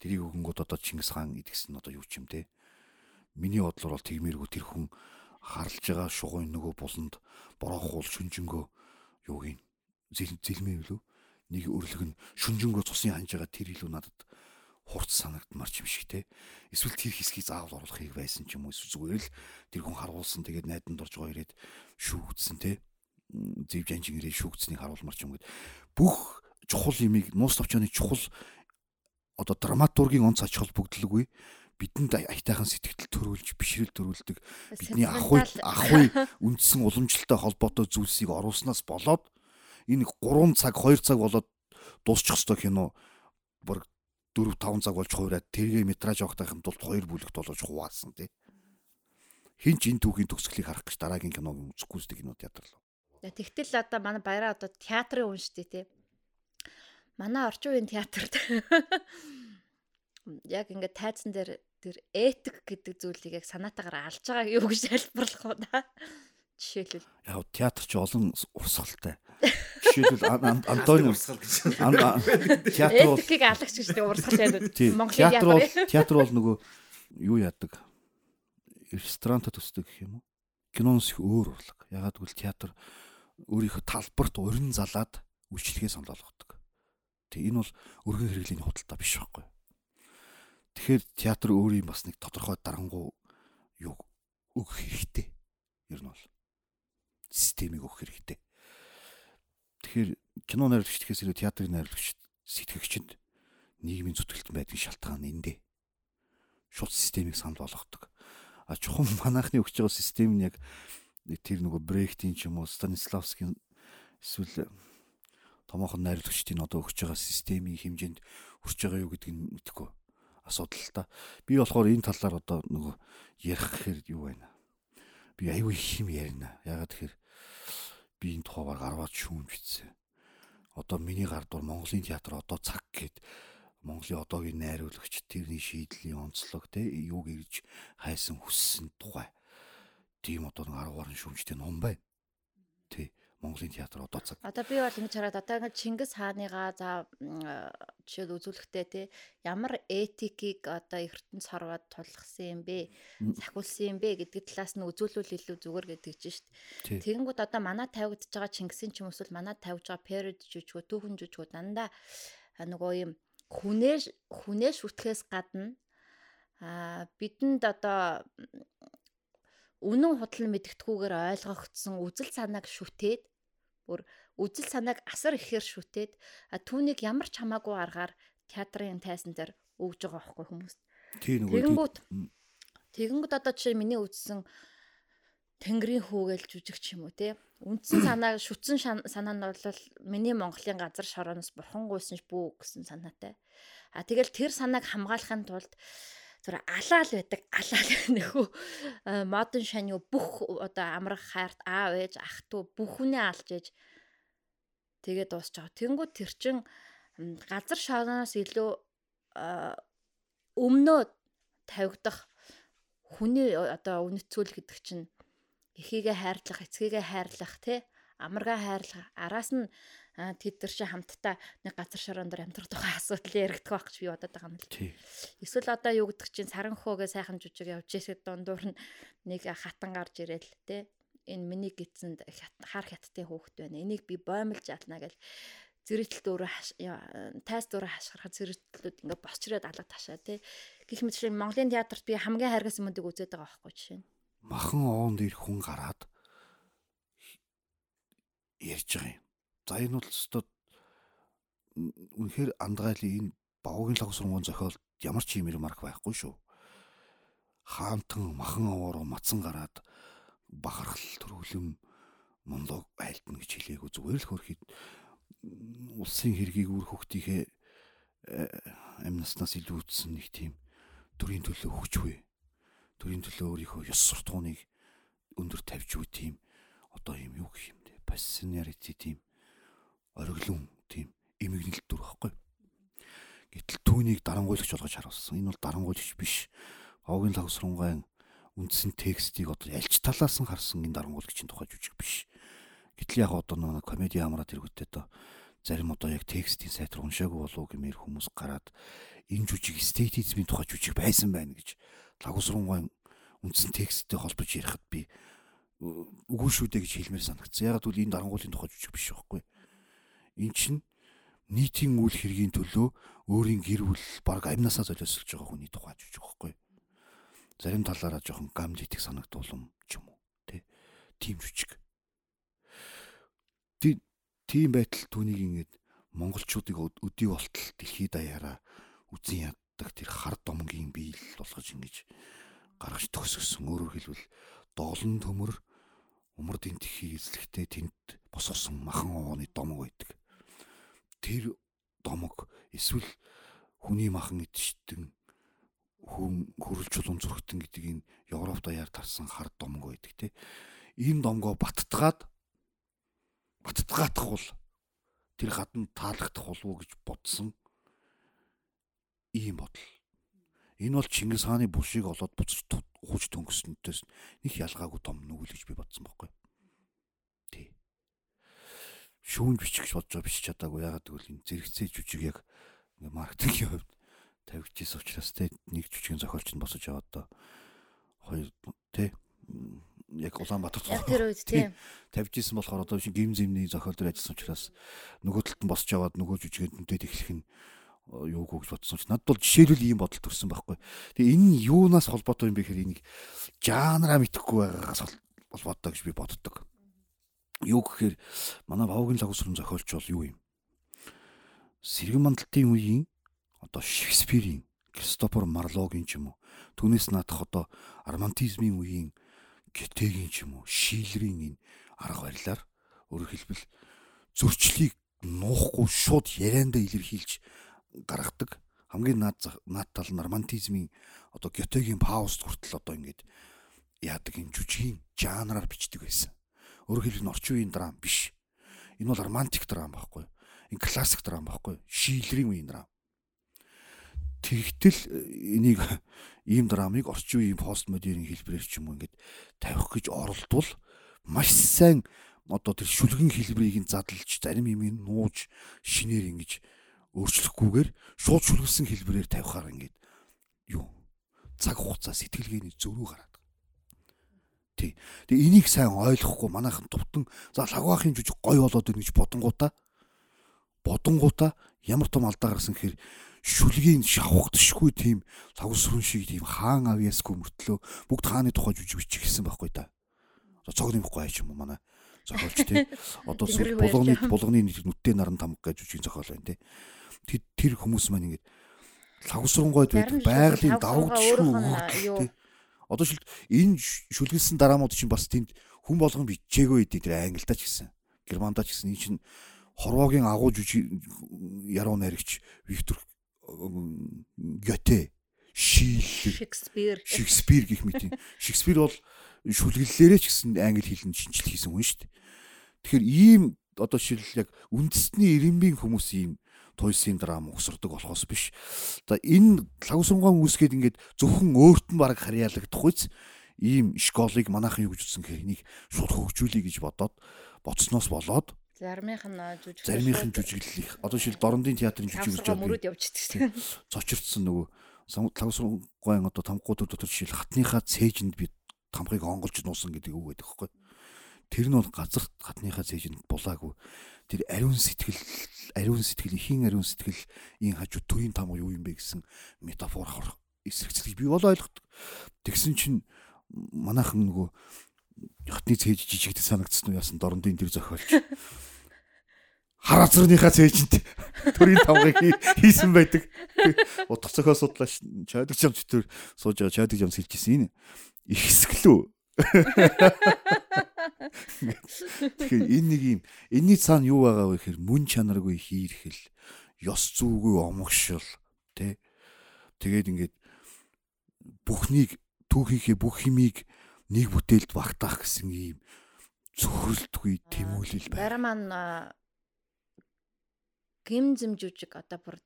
Тэрийг өгөнгөд одоо Чингис хаан идгсэн одоо юу ч юм те. Миний бодлоор бол тэгмээргүй тэр хүн харлж байгаа шугуун нөгөө буланд бороохгүй шүнжэнгөө юу гин зэлмээ билүү нэг өрлөг нь шүнжэнгөө цусын ханж байгаа тэр илүү надад хурц санагдмар ч юм шиг те. Эсвэл тэр хэсгийг заавал оруулахыг байсан ч юм уу? Зүгээр л тэр хүн харуулсан тэгээд найдан дурж байгаа ирээд шүүгдсэн те. Зэв жанжин ирээд шүүгдсэнийг харуулмар ч юм гээд. Бүх чухал имийг нуус товчооны чухал одоо драматургийн онц ач холбогдлоггүй бидэнд аятайхан сэтгэл төрүүлж бишрэл төрүүлдэг бидний ахуй ахуй үндсэн уламжлалтай холбоотой зүйлсийг оруулснаас болоод энэ 3 цаг 2 цаг болоод дуусчих ёстой кино бүр 4 5 цаг болж хуураад тэргээ метраж авахтайхын тулд хоёр бүлэгт болгож хуваасан тий. Хин ч энэ түүхийн төгсгөлийг харах гэж дараагийн киног үзэхгүй зү кино театр л. Тэгтэл одоо манай баяраа одоо театрын үн штэ тий. Манай орчин үеийн театрт яг ингээд тайзан дээр тэр этик гэдэг зүйлийг яг санаатаагаар алж байгааг юу гэж тайлбарлах уу да. Жишээлбэл яг театр ч олон урсгалтай. Жишээлбэл Антони урсгал гэж. Театр бол этикийг алагч гэж тэг урсгал байдаг. Монголын театр бол театр бол нөгөө юу яадаг? Ресторантад төсдөг гэх юм уу? Киноноос их өөр урлаг. Ягаад гэвэл театр өөрийнхөө талбарт урин залаад үйлчлэгээ санал болгодог. Тэг энэ бол өргөн хэрэглийн худалдаа биш байхгүй. Тэгэхээр театр өөрийн бас нэг тодорхой дарангуу юу өгөх хэрэгтэй. Ер нь бол системийг өгөх хэрэгтэй. Тэгэхээр кино найруулагч гэхээс илүү театрын найруулагч сэтгэгчэнд нийгмийн зүтгэлтэн байдгийн шалтгаан эндээ. Шууд системийг санал болгодог. А чухам манайхны өгч байгаа систем нь яг тэр нөгөө Брехтийн ч юм уу Станиславскийн эсвэл томоохон найруулагчдын одоо өгч байгаа системийн хэмжээнд хүрч байгаа юу гэдгийг мэдэхгүй асуудал л та. Би болохоор энэ талаар одоо нөгөө ярих гэхээр юу байна? Би аюу их юм ярина. Ягаад тэгэхээр би энэ тухайгаар гарваад шүүмж битсэн. Одоо миний гар дур Монголын театр одоо цаг гээд Монголын одоогийн найруулагч тэрний шийдлийн онцлог те юуг ирж хайсан хүссэн тухай. Тийм одоо нэг 10 гаруй шүүмжтэй ном байна. Тий. Монголын театр одоо цаг. Одоо би бол ингэж хараад одоо ингэ Чингис хааныгаа за жишээл үзүүлэхдээ те ямар этикийг одоо ертөнц хорвоод тулгсан юм бэ? Сахиулсан юм бэ гэдэг талаас нь үзүүлвэл илүү зүгээр гэдэг чинь шүү дээ. Тэгэнгүүт одоо манай тавигдж байгаа Чингисийн ч юм эсвэл манай тавьж байгаа период жүжигөө түүхэн жүжигөө дандаа нөгөө юм хүнээ хүнээ шүтгэхээс гадна а бидэнд одоо үнэн худал мэдгэдэггүйгээр ойлгогдсон үзэл санааг шүтээд бүр үзэл санааг асар ихээр шүтээд түүнийг ямар ч хамаагүй аргаар театрын тайзан дээр өгж байгаа байхгүй хүмүүс. Тэгэнгүүт тэгэнгүүт одоо жишээ миний үзсэн Тэнгэрийн хүүгээл жүжигч юм уу те. Үндсэн санааг шүтсэн санаа нь бол миний Монголын газар шорооноос бурхан гуйсан бүү гэсэн санаатай. А тэгэл тэр санааг хамгаалахын тулд зүр алаал байдаг алаал нөхөө модон шань бүх одоо амрах хайрт аав ээж ах トゥ бүхнээ алж ээж тэгээ дуусч байгаа. Тэнгүүд тэр чин газар шороноос илүү өмнөө тавигдах хүний одоо үнэцүүл гэдэг чинь эхийгээ хайрлах, эцгийгээ хайрлах тий амаргаа хайрлах араас нь тэд нар чи хамтдаа нэг газар шороон дээр амьдрах тухай асуудал яригдах байх гэж би бодоод байгаа юм л. Эсвэл одоо юу гэдэг чинь саранхуугээ сайхан жүжиг явж ирсэд дундуур нь нэг хатан гарч ирээл те энэ миний гидсэнд хар хаттын хөөхт байна. Энийг би боомлж ялна гэж зэрэгтэл дөрөв тайс дөрөв хашгирахад зэрэгтлүүд ингээ босчроод алга ташаа тий. Гэх мэт шиг Монголын театрт би хамгийн хайргас юмдыг үзээд байгаа байхгүй жишээ нь. Махан оонд ир хүн гараад ярьж байгаа юм. За энэ бол өстөд үнэхээр андгаалын энэ багуугийн лаг сургуулийн зохиол ямар ч юм марк байхгүй шүү. Хаантан махан овоороо мацсан гараад бахархал төрүүлэм монлог айлтна гэж хэлээгүү зүгээр л хөрхид улсын хэргийг үр хөвгтийнхээ амнаснаас илүү үтсэн нэг тийм төрийн төлөө хөгжвэ. Төрийн төлөө өөрийнхөө ёс суртахууныг өндөр тавьж үе тийм одоо юм юу гэх юм бэ? Пассионарити тийм ориглон тийм эмгэнэлт дүр байхгүй. Гэтэл түүнийг дарангуйлагч болгож харуулсан. Энэ бол дарангуйлагч биш. Овгийн лагсрунгаан үндсэн текстийг одоо ялч талаас нь харсан энэ дарангуйлагчийн тухай жүжиг биш. Гэтэл яг одоо нэг комеди хамраад тэргүүтээ доо зарим одоо яг текстийн сайт руу уншаагүй болов гэмээр хүмүүс гараад энэ жүжиг эстетизмын тухай жүжиг байсан байна гэж лагусрангуй үндсэн тексттэй холбож ярихад би үгүй шүү дээ гэж хэлмээр санагдсан. Ягаад гэвэл энэ дарангуулын тухай жүжиг биш байхгүй. Эн чинь нийтийн үйл хэргийн төлөө өөрийн гэр бүл баг амнасаа золиослж байгаа хүний тухай жүжиг байхгүй. Зарим талаараа жоохон гамлитик санагдуулам ч юм уу. Тэ. Тим жүжиг. Тийм байтал түүнийг ингээд монголчуудыг өдий болтол дэлхийд даяараа үзэн яддаг тэр хар домгийн биел болгож ингэж гаргаж төгсгсөн. Өөрөөр хэлбэл доолн төмөр умар дэнтхий эзлэхтэй тэнд босгосон махан ууны домог байдаг. Тэр домог эсвэл хүний махан идшдэн хүн хөрөлж чулуун зүрхтэн гэдгийг Европ даяар тарсан хар домог байдаг те. Энэ домгоо баттгаад баттгаадах бол тэр гадна таалагдах болов уу гэж бодсон ийм бодол. Энэ бол Чингис хааны булшийг олоод буцаж ухаж төнгөснөнтөөс нэг ялгаагүй том нүгэл гэж би бодсон байхгүй. Тий. Шүүнж бичих гэж бодож биш чадаагүй. Ягаад гэвэл энэ зэрэгцээ жүжиг яг маркетингийн хувьд тавигдчихсан учраас те нэг жүжигийн зохиолч нь босож яваад доо хоёр те яг Улаанбаатар Яг тэр үед тийм тавьж исэн болохоор одоо шиг гим зэмний зохиол дээр ажилласан учраас нөгөө талд нь босч яваад нөгөө жүжигэд нүдэд эхлэх нь юуг гэж бодсон ч надад бол жишээлбэл ийм бодол төрсэн байхгүй. Тэгээ энэ юунаас холбоотой юм бэ гэхээр энийг жанраа мэдхгүй байгаагаас холбоотой гэж би боддог. Юу гэхээр манай Вавгийн лагусрын зохиолч бол юу юм? Сэргэн мандалтын үеийн одоо Шекспирийн Кристофор Марлогийн ч юм уу. Түүнээс наадах одоо романтизмын үеийн гэтэгийн ч юм уу, шийлрийн энэ арга барилаар өөрөөр хэлбэл зөрчлийг нуухгүй шууд яриандаа илэрхийлж гаргадаг хамгийн наад наад тал нь романтизмын одоо гетегийн пауст хүртэл одоо ингээд яадаг юм жүжигийн жанраар бичдэг байсан. Өөрөөр хэлбэл орчин үеийн драм биш. Энэ бол романтик драм байхгүй. Энэ классик драм байхгүй. Шийлрийн үеийн драм. Тэгтэл энийг ийм драмыг орчин үеийн постмодерн хэлбэрээр ч юм уу ингээд тавих гэж оролдвол маш сайн одоо тэр шүлгэн хэлбэрийг нь задлж зарим юм нууж шинээр ингэж өөрчлөхгүйгээр шууд шүлгэлсэн хэлбэрээр тавихаар ингээд юу цаг хугацаа сэтгэлгээний зөрүү гараад. Тий. Тэгээ энийг сайн ойлгохгүй манайхан тувтан за лагвахын жүжиг гой болоод ирнэ гэж бодонгуудаа бодонгуудаа ямар том алдаа гарсан гэхээр шүлгийн шавхдшгүй тийм лагсрын шиг тийм хаан авьяасгүй мөртлөө бүгд хааны тухай жүжиг бичих гэсэн байхгүй та. Цог нэмэхгүй ач юм уу манай зохиолч тий. Одоо булганы булганы нүдтэй наран тамга гэж жүжиг зохиол байна тий. Тэр хүмүүс маань ингээд лагсрангойд байдаг байгалийн давагдшгүй тий. Одоо шил энэ шүлгэлсэн дараамууд чинь бас тэнд хүн болгон бичээгүй дээ тэр англидаа ч гэсэн германдаа ч гэсэн энэ чинь хорвоогийн агуу жүжиг яруу найрагч Виктор Гёте, Шекспир, Шекспир гэх мэт. Шекспир бол шүлгэллээрээ ч гэсэн англи хэлэнд шинжил хийсэн хүн шүү дээ. Тэгэхээр ийм одоо жишээл яг үндэсний ирэмбийн хүмүүс ийм туйсын драм угсардаг болохоос биш. Одоо энэ лагусрангуун үүсгээд ингээд зөвхөн өөрт нь баг харьяалагдах үз ийм школыг манайхан юу гэж утсан гэхээр энийг шууд хөгжүүлэе гэж бодоод боцсноос болоод Заримынх нь жүжиг. Заримынх нь жүжиглэх. Одоо шил Дорндын театрын жүжиг гэж боддог. Мөрөд явчихдаг. Зочирдсан нөгөө лагсрангуйн одоо тамгууд дотор шил хатныхаа цээжинд би тамгыг онголж нуусан гэдэг үг байдаг байхгүй. Тэр нь бол газар хатныхаа цээжинд булаагүй. Тэр ариун сэтгэл ариун сэтгэл ихийн ариун сэтгэл ийн хажуу төрийн там юу юм бэ гэсэн метафор эсрэгцлийг би бол ойлгодог. Тэгсэн чинь манайхан нөгөө хатны цээж жижигдээ санагдсан уу яасан дорндын тэр зохиолч хараацрынхаа цээжинд төрийн тавгыг хийсэн байдаг. Утга зохиол судлаач чойдог жам төр сууж байгаа чойдог жамс хэлжсэн энэ ихсгэлүү. Тэгэхээр энэ нэг юм энэний цаана юу байгаа вэ гэхээр мөн чанаргүй хийрхэл, ёс зүйгүй омгшил тэ тэгээд ингээд бүхнийг түүхийнхээ бүх химийг нэг бүтээлд багтаах гэсэн ийм зөвхөрлөлтгүй тэмүүлэл байна. Бара маань гим зэм жүжиг одоо бүр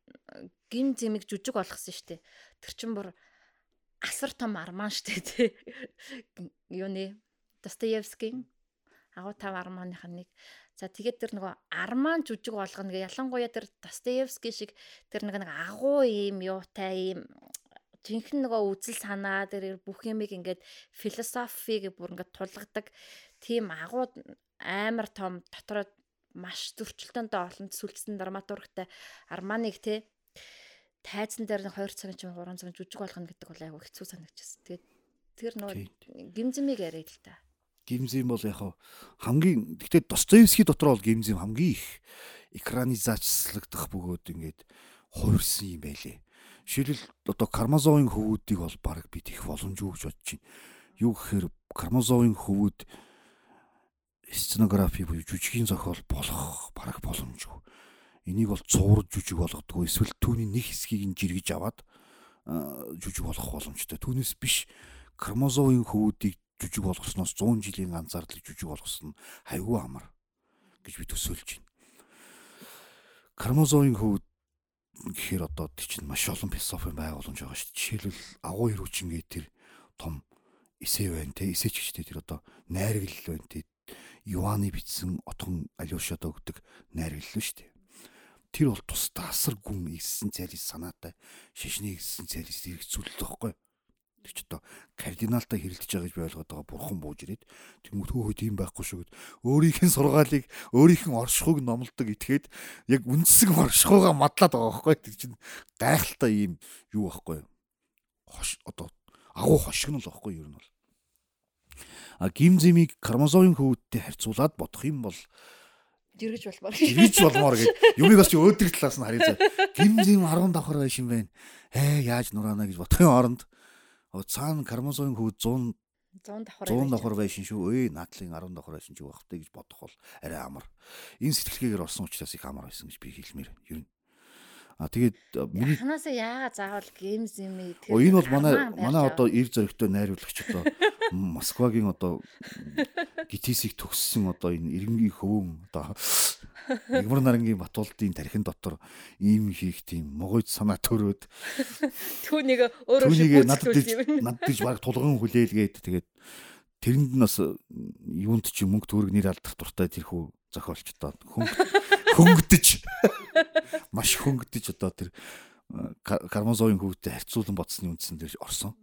гим зэмийг жүжиг болгосон шүү дээ. Тэр чин бүр асар том арман шүү дээ тий. Юу нэ? Достоевскийн агуу тав арманых нэг За тэгээд тэр нөгөө арман жүжиг болгоно гэ ялангуяа тэр Достоевский шиг тэр нэг нэг агуу ийм юутай ийм жинхэнэ нөгөө үзэл санаа тэр бүх юмыг ингээд философиг бүр ингээд тулгадаг тийм агуу амар том дотроо маш зөрчилтөндөө олон сүлцсэн драматургтай арманыг те тайзан дээр нэг 2 цагийн чинь 3 цаг жүжиг болгоно гэдэг бол айгүй хэцүү санагдчихсэн. Тэгээд тэр нөгөө гимзэмиг яриад л та гимзим бол яг хамгийн гэхдээ Достоевский дотор бол гимзим хамгийн их экранизацлагдах бөгөөд ингээд хувирсан юм байлээ. Жишээлбэл одоо Кармазовын хөвүүдийг бол баг бид их боломжгүй гэж бодож байна. Юу гэхээр Кармазовын хөвүүд сценографи буюу жүжигийн зохиол болох бараг боломжгүй. Энийг бол цуврал жүжиг болгодгоо эсвэл түүний нэг хэсгийг нь жиргэж аваад жүжиг болох боломжтой. Түүнээс биш Кармазовын хөвүүдийг жүжиг болгосноос 100 жилийн ганцаардлыг жүжиг болгосон нь хайгүй амар гэж би төсөөлж байна. Кармазовын хөвд гэхээр одоо тий чинь маш олон философийн байгууламж байгаа шүү дээ. Жишээлбэл агуу хэрүүчингээ тэр том эсэ байна те эсэ ч гэжтэй тэр одоо найрагл байна те Юаны бичсэн отхон Алешад өгдөг найрагл шүү дээ. Тэр бол тусдаа асар гүн игсэн цайлс санаатай шишний игсэн цайлс зэрэгцүүлэлт байхгүй тэр ч одоо кардиналтай хэрэлдэж байгаа гэж би ойлгоод байгаа бурхан бууж ирээд тэмүүт хөөе тийм байхгүй шүү гэд өөрийнх нь сургаалыг өөрийнх нь оршихуйг номлодог итгээд яг үндсэн оршихуйгаа мадлаад байгаа байхгүй тэр чинь гайхалтай ийм юу байхгүй хош одоо агуу хошигнол байхгүй юу? Ер нь бол. А гимзимиг кармазовын хөвөдтэй харьцуулаад бодох юм бол жиргэж болмоор. жиргэж болмоор гэж юмыг бас чи өөдрөг талаас нь харъя. Гимзим 10 давхар байш юм байна. Ээ яаж нураана гэж бодохын оронд цаана кармозын хүү 100 100 давхар 100 давхар байшин шүү. Өө надлын 10 давхар байшин шүү багтай гэж бодох бол арай амар. Энэ сэтгэлгээгээр орсон учраас их амар байсан гэж би хэлмээр ер нь. А тэгээд миний ханаасаа яагаад заавал геймс юм ээ тэр энэ бол манай манай одоо ир зөрөгтэй найруулагч одоо Москвагийн одоо гитисийг төгссөн одоо энэ иргэнгийн хөвөн одоо Игмар нарангийн Батуулдын тархин дотор ийм хийх тийм могойд санаа төрөөд түүнийг өөрөө шиг надад надад гэж баг тулган хүлээлгээд тэгээд тэрэнд нь бас юунд чи мөнгө төгрөг нэр алдах дуртай тэрхүү зохиолч одоо хөнгөдөж маш хөнгөдөж одоо тэр Кармазовын хөвгөтэй харьцуулан бодсны үндсэн дээр орсон.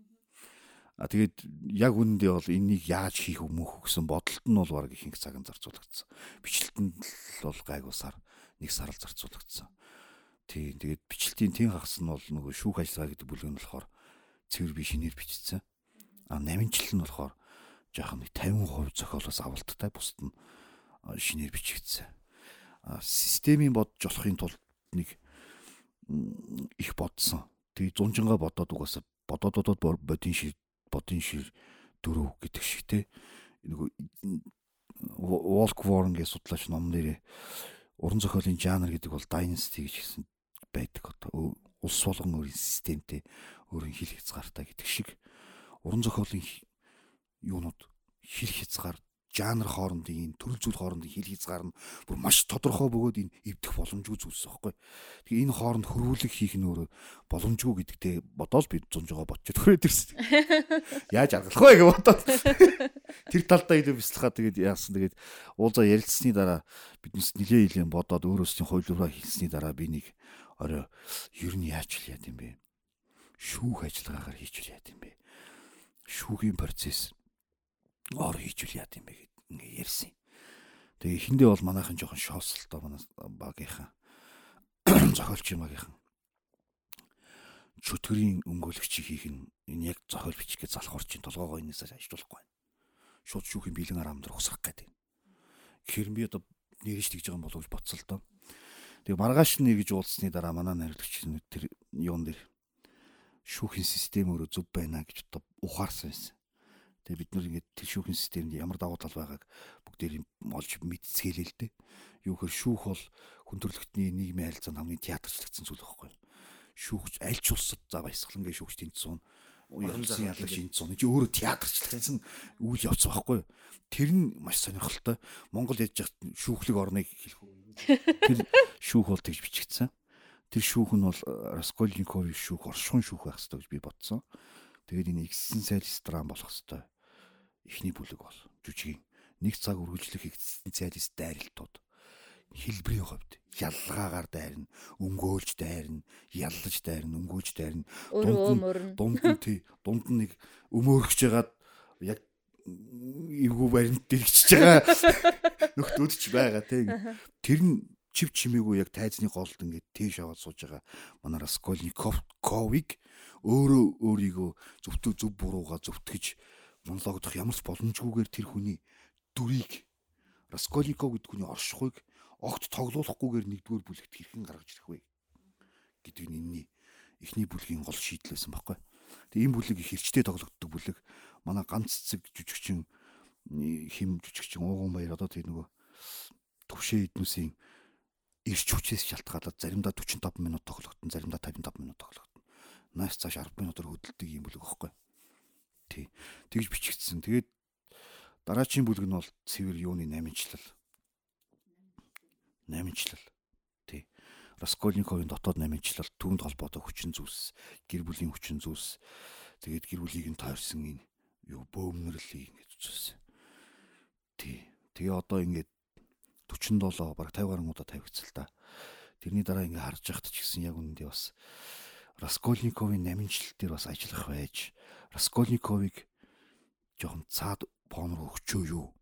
А тэгээд яг үнэндээ бол энийг яаж хийх өмнөх гэсэн бодолт нь бол баг ихэнх цагт зарцуулагдсан. Бичлэлтэнд бол гайгүй сар нэг сар л зарцуулагдсан. Тийм тэгээд бичлэлтийн тэн хагас нь бол нөгөө шүүх ажиллагаа гэдэг бүлэг нь болохоор цэвэр би шинээр бичсэн. А намжил нь болохоор жоохон нэг 50% зохиолоос авалттай бусд нь шинээр бичигдсэн. А системийн бодж болохын тулд нэг их бодсон. Тэгээ зунжингаа бодоод угаасаа бодоод бодоод бодин шир бодын шир дөрөв гэдэг шиг те нөгөө Walk Warren гэж судлаач ном нэрээ уран зохиолын жанр гэдэг бол dynasty гэж хэлсэн байдаг одоо. Улс болгон өөрийн системтэй өөрийн хил хязгаартай гэдэг шиг. Уран зохиолын юунууд хил хязгаар жанр хоорондын төрөл зүйл хоорондын хил хязгаар нь бүр маш тодорхой бөгөөд энэ эвдэх боломжгүй зүйлс байхгүй. Тэгээ энэ хооронд хөрвүүлэг хийх нь өөрөө боломжгүй гэдэгтээ бодоол би зунжгаа бодчих төрөөд ирсэн. Яаж аргалах вэ гэж бодоод. Тэр талдаа илүү бяцлахаа тэгээд яасан тэгээд уулзаа ярилцсны дараа биднес нилээ нилээ бодоод өөрөөсөө хойлоороо хийсний дараа би нэг орой ер нь яаж л яа гэм бэ? Шүүх ажиллагаагаар хийчихвэл яа гэм бэ? Шүүхийн процесс ор хийжүүл яа гэм бэ гэд ингээ ярьсан. Тэгээ эхэндээ бол манайхан жоохон шоосолтой манай багийнхан зохиолч юм багийнхан чөтгөрийн өнгөлөгчийг хийх нь энэ яг зохиол бичих гэж залхуурч ин толгоогоо энэсээ ажиллахгүй байна. Шууд шүүхийн бэлэн араам дээр ухсрах гэдэг. Гэхэр би одоо нэгж тэгж байгаа юм болов уу боцсон л доо. Тэгээ маргааш нэгж уулзсны дараа манай найруулагч тэр юун дээр шүүхийн систем өөрөө зөв байна гэж одоо ухаарсан байсан. Тэгээ бид нар ингээд тэр шүүхийн системд ямар давуу тал байгааг бүгдээр олж мэдцгээлээ л дээ. Юу гэхээр шүүх бол хүн төрөлхтний нийгмийн харилцаанд хамгийн театрчлагдсан зүйл байхгүй. Шүүхч аль ч улсад за баясгалангийн шүүгч тэнцсэн орон зайг яллагч энэ чи өөрөө театрчлагдсан үйл явц байхгүй. Тэр нь маш сонирхолтой. Монгол яж шүүхлэг орныг хэлэх үү. Тэр шүүх бол тэгж бичигдсэн. Тэр шүүх нь бол Раскольниковын шүүх, оршихуйн шүүх байх хэрэгтэй гэж би бодсон. Тэгээд энэ экссенциалист драм болох хэвээр эхний бүлэг бол жүжигийн нэг цаг үргэлжлэх экзистенциалист дайралтууд хэлбэрийн хувьд ялгаагаар дайрна, өнгөөлж дайрна, яллаж дайрна, өнгөөж дайрна. Өөрөө өмөрн. Дунд нь тий, дунд нь нэг өмөөргөж жагаад яг эвгүй баримт дэрэгчж байгаа нөхдүүд ч байгаа тий. Тэр нь чив чимээгүй яг тайзны голд ингээд тийш аваад сууж байгаа манай Раскольников ковиг өөрөө өөрийгөө зөвтөө зөв бурууга зөвтгөж монологдох ямар ч боломжгүйгээр тэр хүний дүрийг Раскольников гэдэг хүний оршихуйг огт тоглоулахгүйгээр нэгдүгээр бүлэгт хэрхэн гаргаж ирэх вэ гэдэг нь энэний эхний бүлгийн гол шийдэл байсан байхгүй. Тэгээ энэ бүлэг их хэрчтэй тоглогддог бүлэг. Манай ганц цэг жүжигчин хим жүжигчин ууган баяр одоо тэр нөгөө төвшөө эднүсийн ирч хүчээс шалтгаалаад заримдаа 45 минут тоглогдсон, заримдаа 55 минут тоглогдсон. Наас цааш 10 минутаар хөдөлдөг юм бүлэг байхгүй. Тий. Тэгж бичигдсэн. Тэгээд дараагийн бүлэг нь бол цэвэр юуны 8-члал. 8-члал. Тий. Раскольниковын дотоод 8-члал түүнд холбоотой хүчин зүйлс, гэр бүлийн хүчин зүйлс. Тэгээд гэр бүлийг нь тойрсон энэ юу бөөмнөрлийг ингэж үзсэн. Тий. Тэгээ одоо ингээд 47 бараг 50 гаруй удаа тавигдсан л та. Тэрний дараа ингээ харж яхад ч гэсэн яг үнэндээ бас Раскольниковын намжлал дээр бас ажиллах байж Раскольниковыг жоохон цаад пон руу өгчөө юу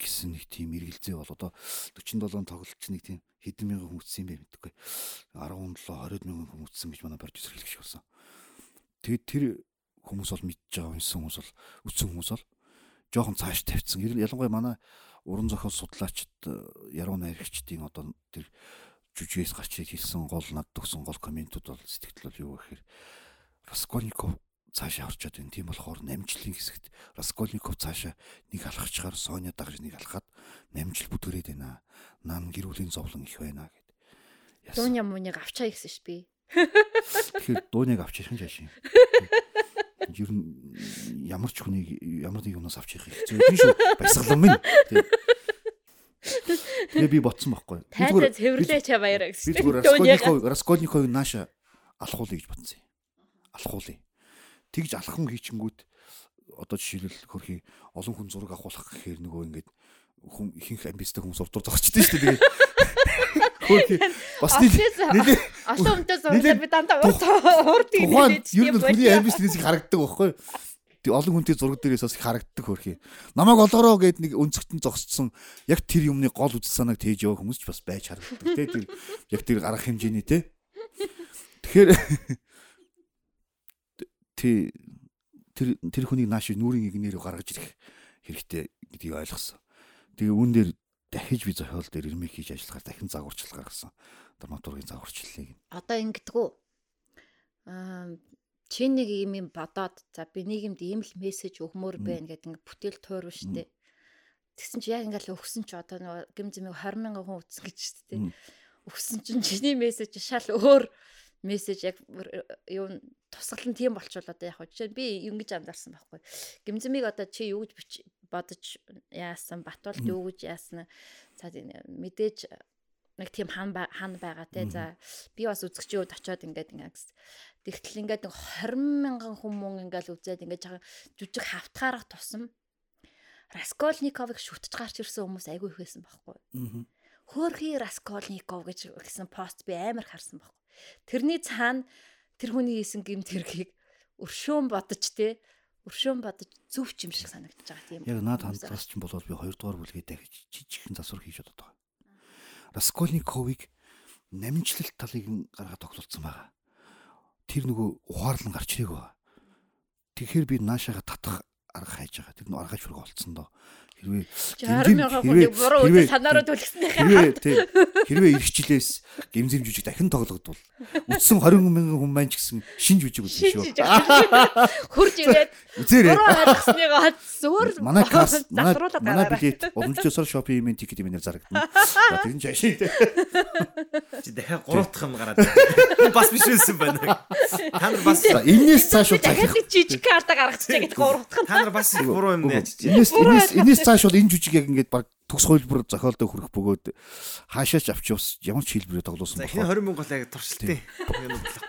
гэсэн нэг тийм эргэлзээ бол одоо 47 тоглолч нэг тийм хэдэн мянган хүн үтсэн юм бэ мэдгүй 17 20 мянган хүн үтсэн гэж манай продюсер хэлэх шиг болсон. Тэгээд тэр хүмүүс бол мэдж байгаа юмсан хүмүүс бол үтсэн хүмүүс бол жоохон цааш тавьсан. Ялангуяа манай уран зохиол судлаачид э, яруу найрагчдын одоо тэр жүжигээс гарч хэлсэн гол над төгсөн гол комментууд бол сэтгэл юу гэхээр Раскольников цаашаа орчод байна. Тийм болохоор намжлын хэсэгт Раскольников цаашаа нэг алхачаар Соня дагж нэг алхаад намжил бүтгэрээд байна. Нам гэр бүлийн зовлон их байна гэд. Дууны муунийг авчаа гэсэн ш би. Тэгэхээр дууныг авч ирэх нь жааш юм. ер нь ямар ч хүнийг ямар нэг юмнаас авч явах хэцүү тийм шүү. Баясгалан минь. Тэгээ би ботсон байхгүй. Тайзаа цэвэрлээч баяраа гэсэн. Би зүгээр Раскольников Раскольников нааша алхуулъя гэж бодсон юм. Алхуулъя. Тэгж алхан хийчингүүт одоо жишээлбэл хөрхи олон хүн зураг авахулах гэхээр нөгөө ингээд хүн ихэнх амбицтай хүмүүс урдуур зогсчихдээ шүү дээ. Хөөе. Бас нэлээ олон хүнтэй зурлаа би дандаа урд тийм нэлээд ер нь хүний амбицнээс харагддаг байхгүй. Тэг олон хүнтэй зураг дээрээс бас харагддаг хөрхи. Намайг олоороо гэд нэг өнцгтэн зогсцсон яг тэр юмны гол үзэл санааг тээж яваа хүмүүс ч бас байж харагддаг тий. Тэр яг тэр гарах хэмжээний тий. Тэгэхээр тий тэр тэр хүнийг нааш нүрийн игнээр гаргаж ирэх хэрэгтэй гэдгийг ойлгосон. Тэгээ үүн дээр дахиж би зохиол дээр ирмэг хийж ажиллахаар дахин загварчлал гаргасан. Драматургийн загварчлалыг. Одоо ингэдэггүй. Аа чи нэг юм юм бодоод за би нийгэмд ийм л мессеж өгмөр байна гэдэг ингээ бүтээл туурв штэ. Тэгсэн чи яг ингээл өгсөн чи одоо нэг гим зэмийг 20 мянган хүн үзсэн гэж штэ. Өгсөн чинь чиний мессеж шал өөр мессеж яг юу тусгал нь тийм болчихвол одоо яг жишээ би ингэж анзаарсан байхгүй. Гимзэмиг одоо чи юу гэж бодож яасан Батуулд юу гэж яасан? За мэдээж нэг тийм хан хан байгаа те за би бас үзэгчийн үед очиод ингээд ингээд тэгтэл ингээд нэг 20 мянган хүмүүс ингээд үзээд ингээд жаа жүжиг хавтгаарах тусам Раскольниковыг шүтж гарч ирсэн хүмүүс айгүй их байсан байхгүй. Хөөрхий Раскольников гэж гэсэн пост би амар харсан байхгүй. Тэрний цаана тэр хүний хийсэн гэмт хэргийг өршөөн бодож те өршөөн бодож зөв ч юм шиг санагдаж байгаа тийм. Яг наад хандлагаас ч болоод би 2 дугаар бүлгээ дахиж жижигхэн засвар хийж бодод байгаа. Раскольниковыг намжлалт талыг гаргаад тогтолцсон байгаа. Тэр нөгөө ухаарлан гарч ирэх байгаа. Тэгэхээр би наашаага татах арга хайж байгаа. Тэр нь аргаж хүрэг олцсон доо. Хэрвээ 60 мянган хүнийг буруу үйл санаараа төлгснийхээ хэрвээ тий хэрвээ ирэх жилээс гимзэм жүжиг дахин тоглогдвол үтсэн 20 мянган хүн маань ч гэсэн шинж жүжиг үзэн шүү. Хурж ирээд үзээрэй. Буруу ойлгосныгоо зөөр манай каст манай манай билет уламжлалсаар шопинг имэн тикет имэнээр зарагдана. Нь жашин тий. Чи дахиад гуравдах юм гараад. Бас биш байсан байна. Та нар бас энээс цааш уу дахиад жижиг карта гаргачихъя гэдэг гуравдах. Та нар бас буруу юм яаж чи. Энээс энээс цааш бол энэ жүжиг яг ингээд баг төгс хөлбөр зохиолдоо хүрэх бөгөөд хаашаач авч явс ямар ч хэлбэрээр тоглосон байна. 20 мянга бол яг туршилтын.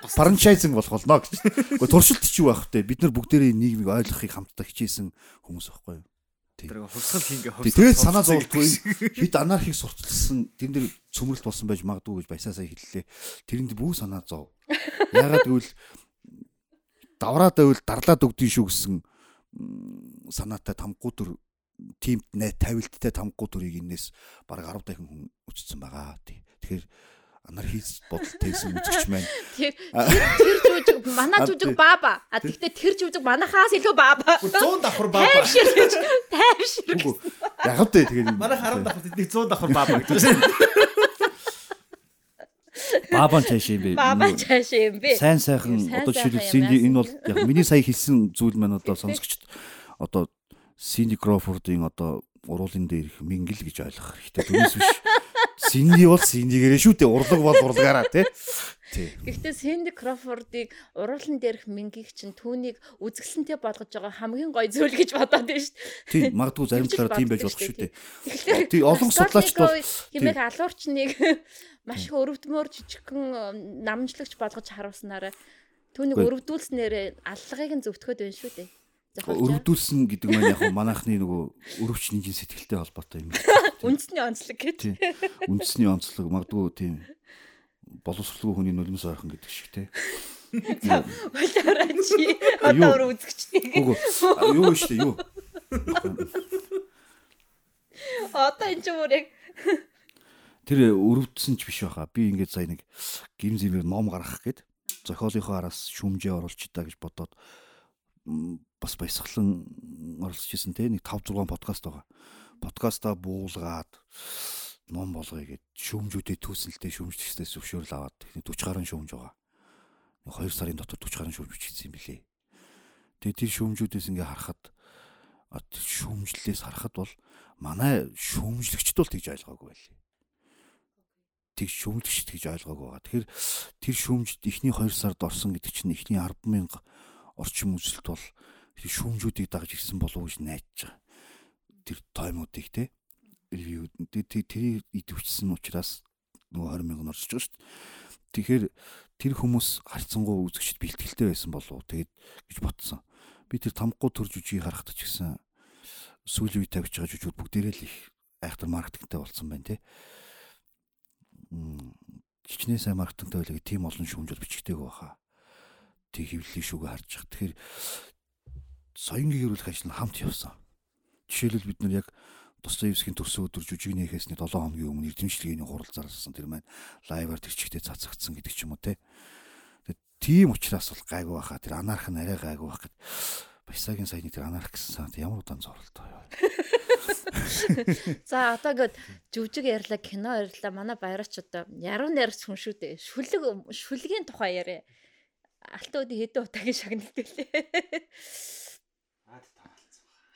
Франчайзинг болох болно гэж. Гэхдээ туршилт ч юу байх вэ? Бид нар бүгдээрээ нийгмийг ойлгохыг хамтдаа хичээсэн хүмүүс байхгүй юу? Тэр хувьсгал хийнгээ Тий, Тэгээд санаа зовлтгүй хэд анархийг сурталчилсан тэр нэр цөмрөлт болсон байж магадгүй гэж баясаа сая хэллээ. Тэрэнд бүх санаа зов. Ягаад гэвэл давраад байвал дарлаад өгдөн шүү гэсэн санаатай тамггүй төр тимд най тавилттай тамггүй төрийг энэс баг 10 дахин хүн өчсөн байгаа. Тэгэхээр анархист бодолтойсэн үзэгч маань. Тэр тэр жүжиг манай жүжиг баба. А тэгтээ тэр жүжиг манахаас илүү баба. 100 давхар баба. Тайвшир гэж тайвшир үгүй. Яг тэ тэгээд манай 10 давхар тэдний 100 давхар баба гэдэг. баабан цааш юм бэ? Баба чааш юм бэ? Сайн сайхан одоо жишээлбэл энэ бол яг миний сая хэлсэн зүйл маань одоо сонсогчд одоо Синди Крофордын одоо уруулын дээр их мингэл гэж ойлгох хэрэгтэй. Түүнээс биш Синди бол Синдигээрээ шүү дээ. Урлаг бол урлагаараа тий. Гэхдээ Сэнди Крофордыг уруулан дээрх мингийг чинь түүнийг үзэсгэлэнтэй болгож байгаа хамгийн гоё зүйл гэж бодоод байна шүү дээ. Тий, магадгүй зарим талаараа тийм байж болох шүү дээ. Тэгэхээр Тий, олон судлаачд бол хэмээх алуурчныг маш их өрөвдмөр жижигхэн намжлагч болгож харуулснараа түүнийг өрөвдүүлснээр аллагыг нь зөвтгөхөд байна шүү дээ. Зохиолч. өрөвдүүлсэн гэдэг маань яг манайхны нөгөө өрөвч нэгэн сэтгэлтэй холбоотой юм. Үндэсний онцлог гэж. Үндэсний онцлог магадгүй тийм боловсролгүй хүний нулимс ойрхон гэдэг шиг тий. Улаараа чи одоо үзэгчтэй. Юу шүү дээ юу. Одоо энэ ч өөр яг Тэр өрөвдсөн ч биш байхаа. Би ингээд сая нэг гим зэмээр ном гаргах гээд зохиолынхоо араас шүмжээ оруулж идаа гэж бодоод бас баясгалан оролцож исэн те нэг 5 6 подкаст байгаа. Подкастаа буулгаад ном болгоё гэд шүүмжүүдээ түүсэлтэй шүүмжчдээс зөвшөөрөл аваад техник 40 гаруй шүүмж байгаа. Нэг 2 сарын дотор 40 гаруй шүүмж бичсэн юм билээ. Тэгээ тэр шүүмжүүдээс ингээ харахад шүүмжлэлээс харахад бол манай шүүмжлэгчд бол тэгж ойлгоогүй байлээ. Тэг шүүмжлэгчд гэж ойлгоогүй байгаа. Тэгэхээр тэр шүүмжд эхний 2 сард орсон гэдэг чинь эхний 100000 орчим үзэлт бол шүүмжүүдийг дагаж ирсэн болов уу гэж найдаж байгаа. Тэр таймуудыг те тэр идэвчсэн учраас нөгөө 20 мянган орчиж байгаа шүү дээ. Тэгэхээр тэр хүмүүс харьцангуй үзэгчд бэлтгэлтэй байсан болов уу тэгээд гэж ботсон. Би тэр тамггүй төр жүжиг харахад ч гэсэн сүүлийн үе тавьж байгаа жүжигүүд бүгдээрээ л их айхтар маркетингтэй болсон байна те. Хичнээн сайн маркетингтэй байлаа тийм олон шүүмжүүд бичгтэйг баха. Тэг хөвлөлийн шүүгээ харж байгаа. Тэгэхээр соёнгийн гэрүүлэх ажил нь хамт явсан. Жишээлбэл бид нар яг Достоевскийн төрсөн өдөр жүжиг нээхээсний 7 хоногийн өмнө эрдэмшлэгийн хуралцаарласан тэр маань лайваар тэр чигтээ цацагдсан гэдэг ч юм уу те. Тийм учраас бол гайгүй байхаа тэр анарх нь арай гайгүй байх гэд Баясагийн саяны тэр анарх гэсэн санаат ямар удаан зурлалтай юу. За одоо гээд жүжиг ярьлаа, кино ярьлаа. Манай баяраач одоо яруу найрагч хүн шүү дээ. Шүлэг шүлгийн тухай яриа. Алтуудын хэдэн удаагийн шагналтай лээ.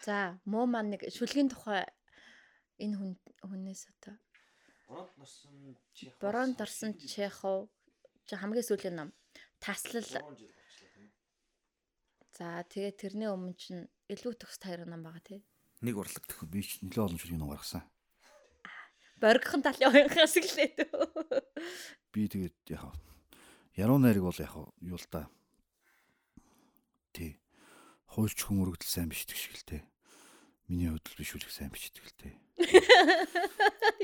За, муу маань нэг шүлгийн тухай энэ хүн хүнээс одоо Борон дорсон Чехов чи хамгийн сүүлийн ном таслал За тэгээ тэрний өмнө чинь илүү төгс таяр ном байгаа тий. Нэг урлаг. Би ч нэлээд олон шүлгийн ном гаргасан. Боргохон талын уянгаас гэлээ дөө. Би тэгээд яг яруу найраг бол яг юу л та. Тий. Хуульч хүн өргөдөл сайн бичдэг шиг л те. Миний хувьд л биш үлэх сайн бичдэг л те.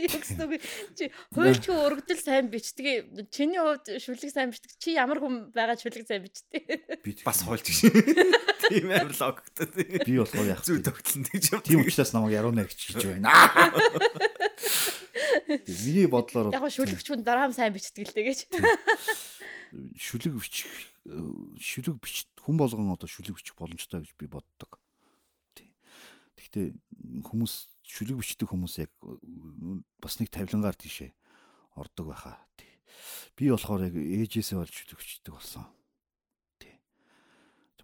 Вэ? чи хуульч хүн өргөдөл сайн бичдэг. Чиний хувьд шүлэг сайн бичдэг. Чи ямар хүн байгаа шүлэг сайн бичдэг. Би Бас хойлж гэж. Тийм амар логиктэй. би болохоор яг Зүг тогтлон гэж юм. тийм учраас намайг яруу найрагч гэж байна. Миний бодлоор Яг шүлэгч хүн дараам сайн бичдэг л дээ гэж. Шүлэг бичих шүлэг бич хүн болгон одоо шүлэг бичих боломжтой гэж би боддог. Тий. Гэхдээ хүмүүс шүлэг бичдэг хүмүүс яг бас нэг тавилангаар тийшээ ордог байхаа. Тий. Би болохоор яг ээжээсээ болж шүлэг бичдэг болсон. Тий.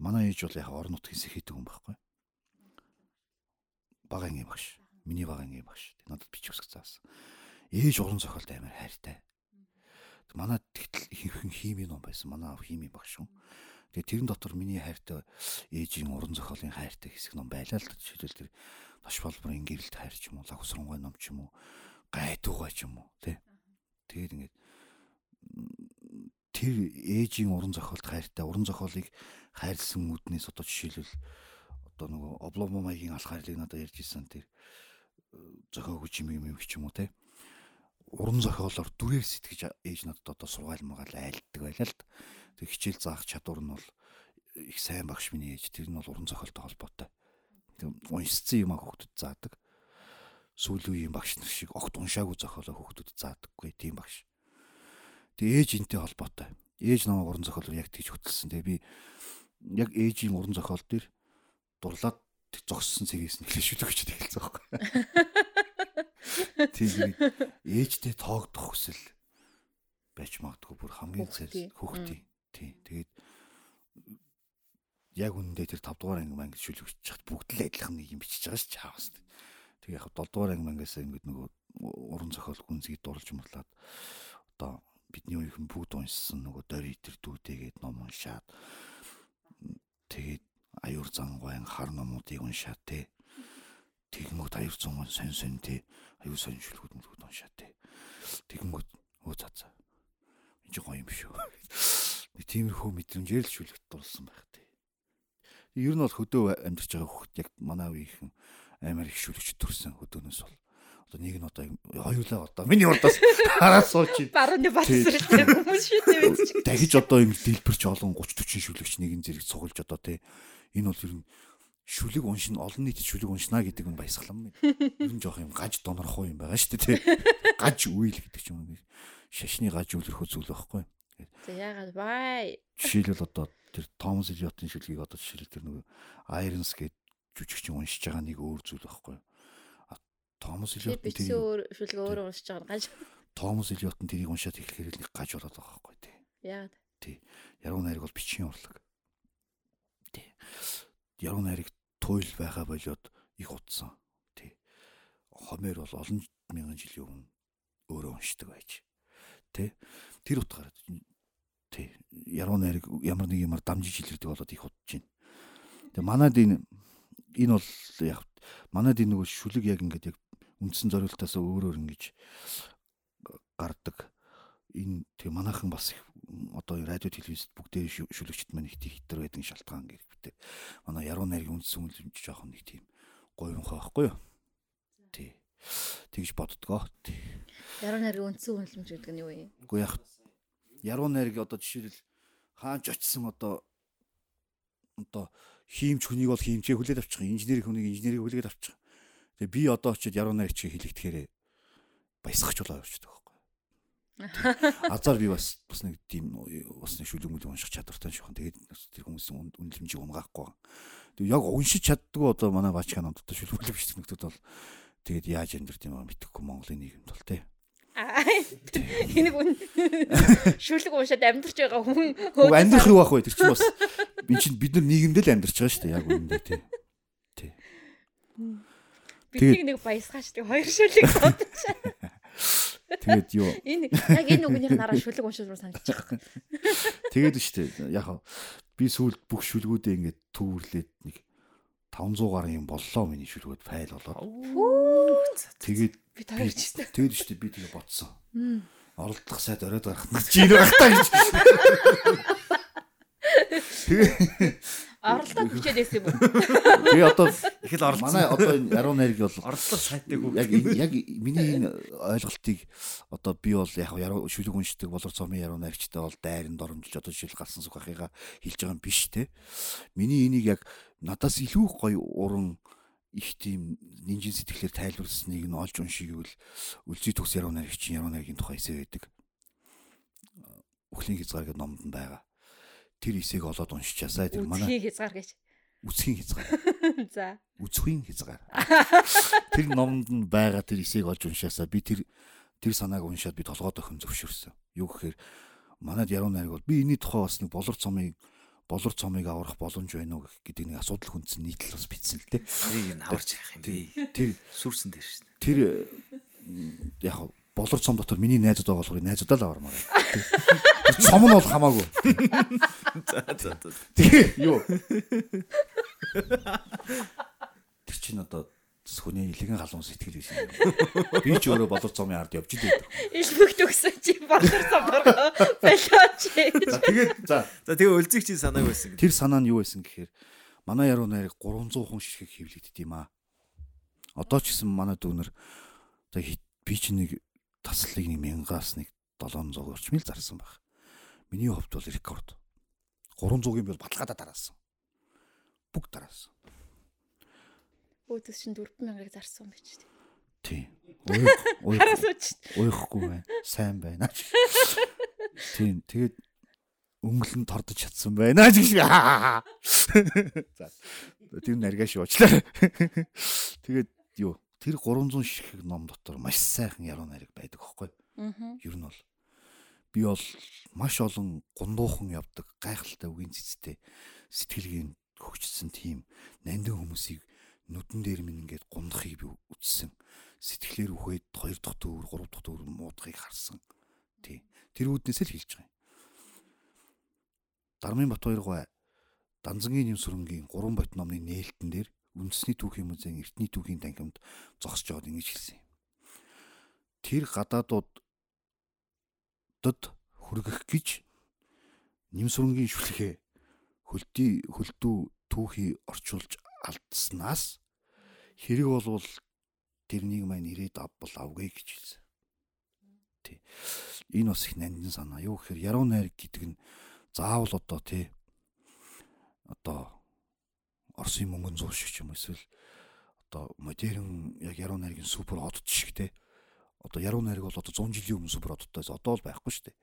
Манай ээж бол яг орон нутгийн сэхийдэг хүн байхгүй. Бага ангийн багш. Миний бага ангийн багш. Надад бичих үсэг заасан. Ээж уран зохиолд амар хайртай. Манай тэгтэл ихэнх хими ном байсан. Манай аав хими багш шүү. Тэгээ тэрэн дотор миний хайртай ээжийн уран зохиолын хайртай хэсэг ном байлаа л жишээлбэл тэр Баш болборын гэрэлт хайр ч юм уу, лаг усрангой ном ч юм уу, гайдуугай ч юм уу, тий. Тэгээд ингээд тэр ээжийн уран зохиолд хайртай, уран зохиолыг хайрлсан үднээс одоо жишээлбэл одоо нөгөө обломо маягийн алхаарлыг надад ярьж исэн тэр зохиогч юм юм ч юм уу те уран зохиолоор дүрээр сэтгэж ээж надад одоо сургаал магаал айлддаг байлаа л тэг хичээл заах чадвар нь бол их сайн багш миний ээж тэр нь бол уран зохиолтой холбоотой. Уншсан юм а хүүхдүүд заадаг. Сүүлийн үеийн багш нар шиг огт уншаагүй зохиолоо хүүхдүүд заадаггүй тийм багш. Тэг ээж энтэй холбоотой. Ээж намайг уран зохиолоор яг тэгж хөтөлсөн тэг би яг ээжийн уран зохиол дээр дурлаад зогссон цэгээс нь эхлэж шүлэгч хэлсэн байхгүй. Тийм ээжтэй тоогдох хүсэл байж магадгүй бүр хамгийн зэрэг хүүхдийн. Тийм тэгээд яг үнэндээ тэр 5 дугаар анги манг шүлэгч чад бүгд л адилхан нэг юм бичиж байгаа ш чаавас. Тэг яг 7 дугаар анги мангаас ингэдэг нөгөө уран зохиол гүнзгий дурлж мөрлаад одоо бидний үеийн бүгд уншсан нөгөө дори тэр дүүтэйгээд ном уншаад тэгээд аюур зангуайн хар номуудыг уншаа те. Тэгэнгүүт аюур зангуайн сонь сонь те. Аюур сонь шүлгүүд мүлгүүд уншаа те. Тэгэнгүүт өө цаа цаа. Энд чи гоё юм шүү. Нэг тиймэрхүү мэдрэмжээр л шүлгт дурсан байх те. Ер нь бол хөдөө амьдарч байгаа хүүхд яг манай үеийнхэн амар их шүлгч төрсэн хөдөөнөөс бол одоо нэг нь одоо хоёулаа одоо миний урдаас хараа сууч. Барууны батсрал хүмүүс шүү дээ. Дахиж одоо ингэ дэлбэрч олон 30 40 шүлэгч нэгэн зэрэг цугулж одоо те энэ бол ер нь шүлэг уншин олон нийт шүлэг уншина гэдэг нь баясгалан байна. Ер нь жоох юм гаж донорхоо юм байгаа шүү дээ. Гаж үйл гэдэг ч юм уу. Шашны гаж үлрэх зүйл байхгүй. За яагаад бай. Жишээлбэл одоо тэр Томас Элиотын шүлгийг одоо жишээл тэр нэг Irons гэдэг жүжигчин уншиж байгаа нэг өөр зүйл байхгүй. Томас Элиот тийм өөр шүлэг өөрөө уншиж байгаа гаж. Томас Элиот нь тэрийг уншаад эхлэхээр нэг гаж болоод байгаа байхгүй тий. Яагаад? Тий. Яруу найраг бол бичгийн урлаг тий. Яруу найраг туйл байгаа болоод их утсан. Тий. Хомер бол олон мянган жилийн өмнө өөрөө уншдаг байж. Тий. Тэр утгаараа тий. Яруу найраг ямар нэг юмар дамжиж илэрдэг болоод их удаж байна. Тэгээ манад энэ энэ бол яг манад энэ нөгөө шүлэг яг ингээд яг үндсэн зорилтоос өөрөөр ингэж гардаг. Энэ тэгээ манайхан бас их одоо радио телевизэд бүгдээ шүлэгчд маань их хитэр байдаг шалтгаан гэхтэй. Манай яруу найргийн үндсэн үнэлэмж жоохон нэг тийм гоёнхоо байхгүй юу? Тий. Тэгж боддгоо. Яруу найргийн үндсэн үнэлэмж гэдэг нь юу юм? Үгүй яг яруу найраг одоо жишээлбэл хаанч очисон одоо одоо хиймч хүнийг бол хиймчээ хүлээд авчих, инженерийн хүнийг инженерийг хүлээд авчих. Тэгээ би одоо очиод яруу найраг чи хэлэгдэхээр баясгах болоо явчихдаг Азар би бас бас нэг тийм бас нэг шүлэг мүлэг унших чадвартай шүүхэн. Тэгээд тэр хүмүүсийн үнэлэмжийг унгаахгүй. Тэгээд яг уншиж чаддгүй одоо манай бачка номдод шүлэг мүлэг бичдэг нөтөд бол тэгээд яаж амьдрт юм аа мэдэхгүй Монголын нийгэмд бол тий. Энийг үн шүлэг уншаад амьдарч байгаа хүн амьдрах юу ах вэ тэр чинь бас би чинь бид нар нийгэмдээ л амьдарч байгаа шүү дээ яг үнэндээ тий. Тий. Бидний нэг баясгааш тэг хоёр шүлэг бодчих. Тэгээд юу энэ яг энэ үгнийх нараа шүлэг уншиж руу байгаа. Тэгээд дээ. Яг би сүүлд бүх шүлгүүдээ ингээд төвөрлээд нэг 500 гаруй юм боллоо миний шүлгүүд файл болоод. Тэгээд би тавьчихсан. Тэгээд дээ би тэгээ бодсон. Оролдох сайд оройд гарах нь чи энэ байх таа гэж. Оролдоод бичээд байсан юм уу? Би одоо их л оролцсон. Манай одоо энэ яруу найраг бол оролцох сайтыг үг. Яг яг миний энэ ойлголтыг одоо би бол яг яруу шүлэг уншдаг болор цомын яруу найрагчтай бол дайранд оромжилж одоо жишээл гарсан сухахыгаа хэлж байгаа юм биш те. Миний энийг яг надаас илүү гоё уран их тийм нинжин сэтгэлээр тайлбарласныг нь олж уншиг гэвэл үлзий төгс яруу найрагч яруу найргийн тухай эсэ байдаг. Өхлийн хязгаар гэдэг номд нь байгаа тэр эсэйг олоод уншичаасаа тэр манай үсгийн хязгаар гэж. Үсгийн хязгаар. За. Үсгийн хязгаар. Тэр номонд нь байгаа тэр эсэйг олж уншаасаа би тэр тэр санааг уншаад би толгойд охин зөвшөөрсөн. Юу гэхээр манад яруу найраг бол би энэний тухай бас нэг болор цомыг болор цомыг аврах боломж байна уу гэдэг нэг асуудал хүндсэн нийтлэл бас бичсэн л дээ. Тэрийг аварч явах юм би. Тэр сүрсэн дээр шин. Тэр яг болор цом дотор миний найзууд байгаа болохоор найзуудаа л авармаар. Цом нь бол хамаагүй. За за за. Тэгээ юу? Тэр чинь одоо хүний илгэн халуун сэтгэл биш юм. Би ч өөрөө болор цомын ард явж идэв. Илбэгт өгсөн чи болор цомоор болооч. За тэгээд за за тэгээ өлзөг чи санааг байсан. Тэр санаа нь юу байсан гэхээр Манай яруу найрыг 300 хүн ширхэг хөвлөгддөг юм аа. Одоо ч гэсэн манай дүүнер за би ч нэг таслыг нэг мянгаас нэг 700 орчмыг зарсан баг. Миний хувьд бол рекорд. 300-ийн бол баталгаадаа дараасан. Бүгд дараасан. Өөдөөс чинь 4000-ыг зарсан гэж тийм. Тий. Уух. Хараас үуч. Уухгүй байна. Сайн байна. Тийм. Тэгээд өнгөлн тордож чадсан байна гэж. За. Тэр наргаш уучлаа. Тэгээд юу тэр 300 ширхэг ном дотор маш сайхан яруу найраг байдаг аахгүй. Аа. Ер нь бол би бол маш олон гундуухан явдаг гайхалтай үгийн цэцтэй сэтгэлгийн хөгжсөн тийм нандин хүмүүсийг нүдэн дээр минь ингээд гундахыг би үзсэн. Сэтгэлээр үхээд 2 дахь төвөр 3 дахь төвөр муудахыг харсан. Тий. Тэр үүднээс л хэлж байгаа юм. Дармын Батбаяр Данзангийн нэм сүрэнгийн 3 бот номны нээлтэн дээр үндэсний түүхийн музейн эртний түүхийн танхимд зогсож байгаад ингэж хэлсэн юм. Тэр гадаадууд хотод хүргэх гэж Нимсүрэнгийн шүлхээ хөлтий хөлдөө түүхий орчуулж алдснаас хэрэг болвол тэрнийг маань ирээд авбал авгүй гэж хэлсэн. Тий. Энэ бас их нандин санаа. Юу гэхээр яруу найр гэдэг нь заавал одоо тий одоо Оросын мөнгөн зур шиг юм эсвэл одоо модерн яг яруу найргийн супер хот шиг тий одоо яруу найраг бол одоо 100 жилийн өмнө супер одтойс одоо л байхгүй шүү дээ.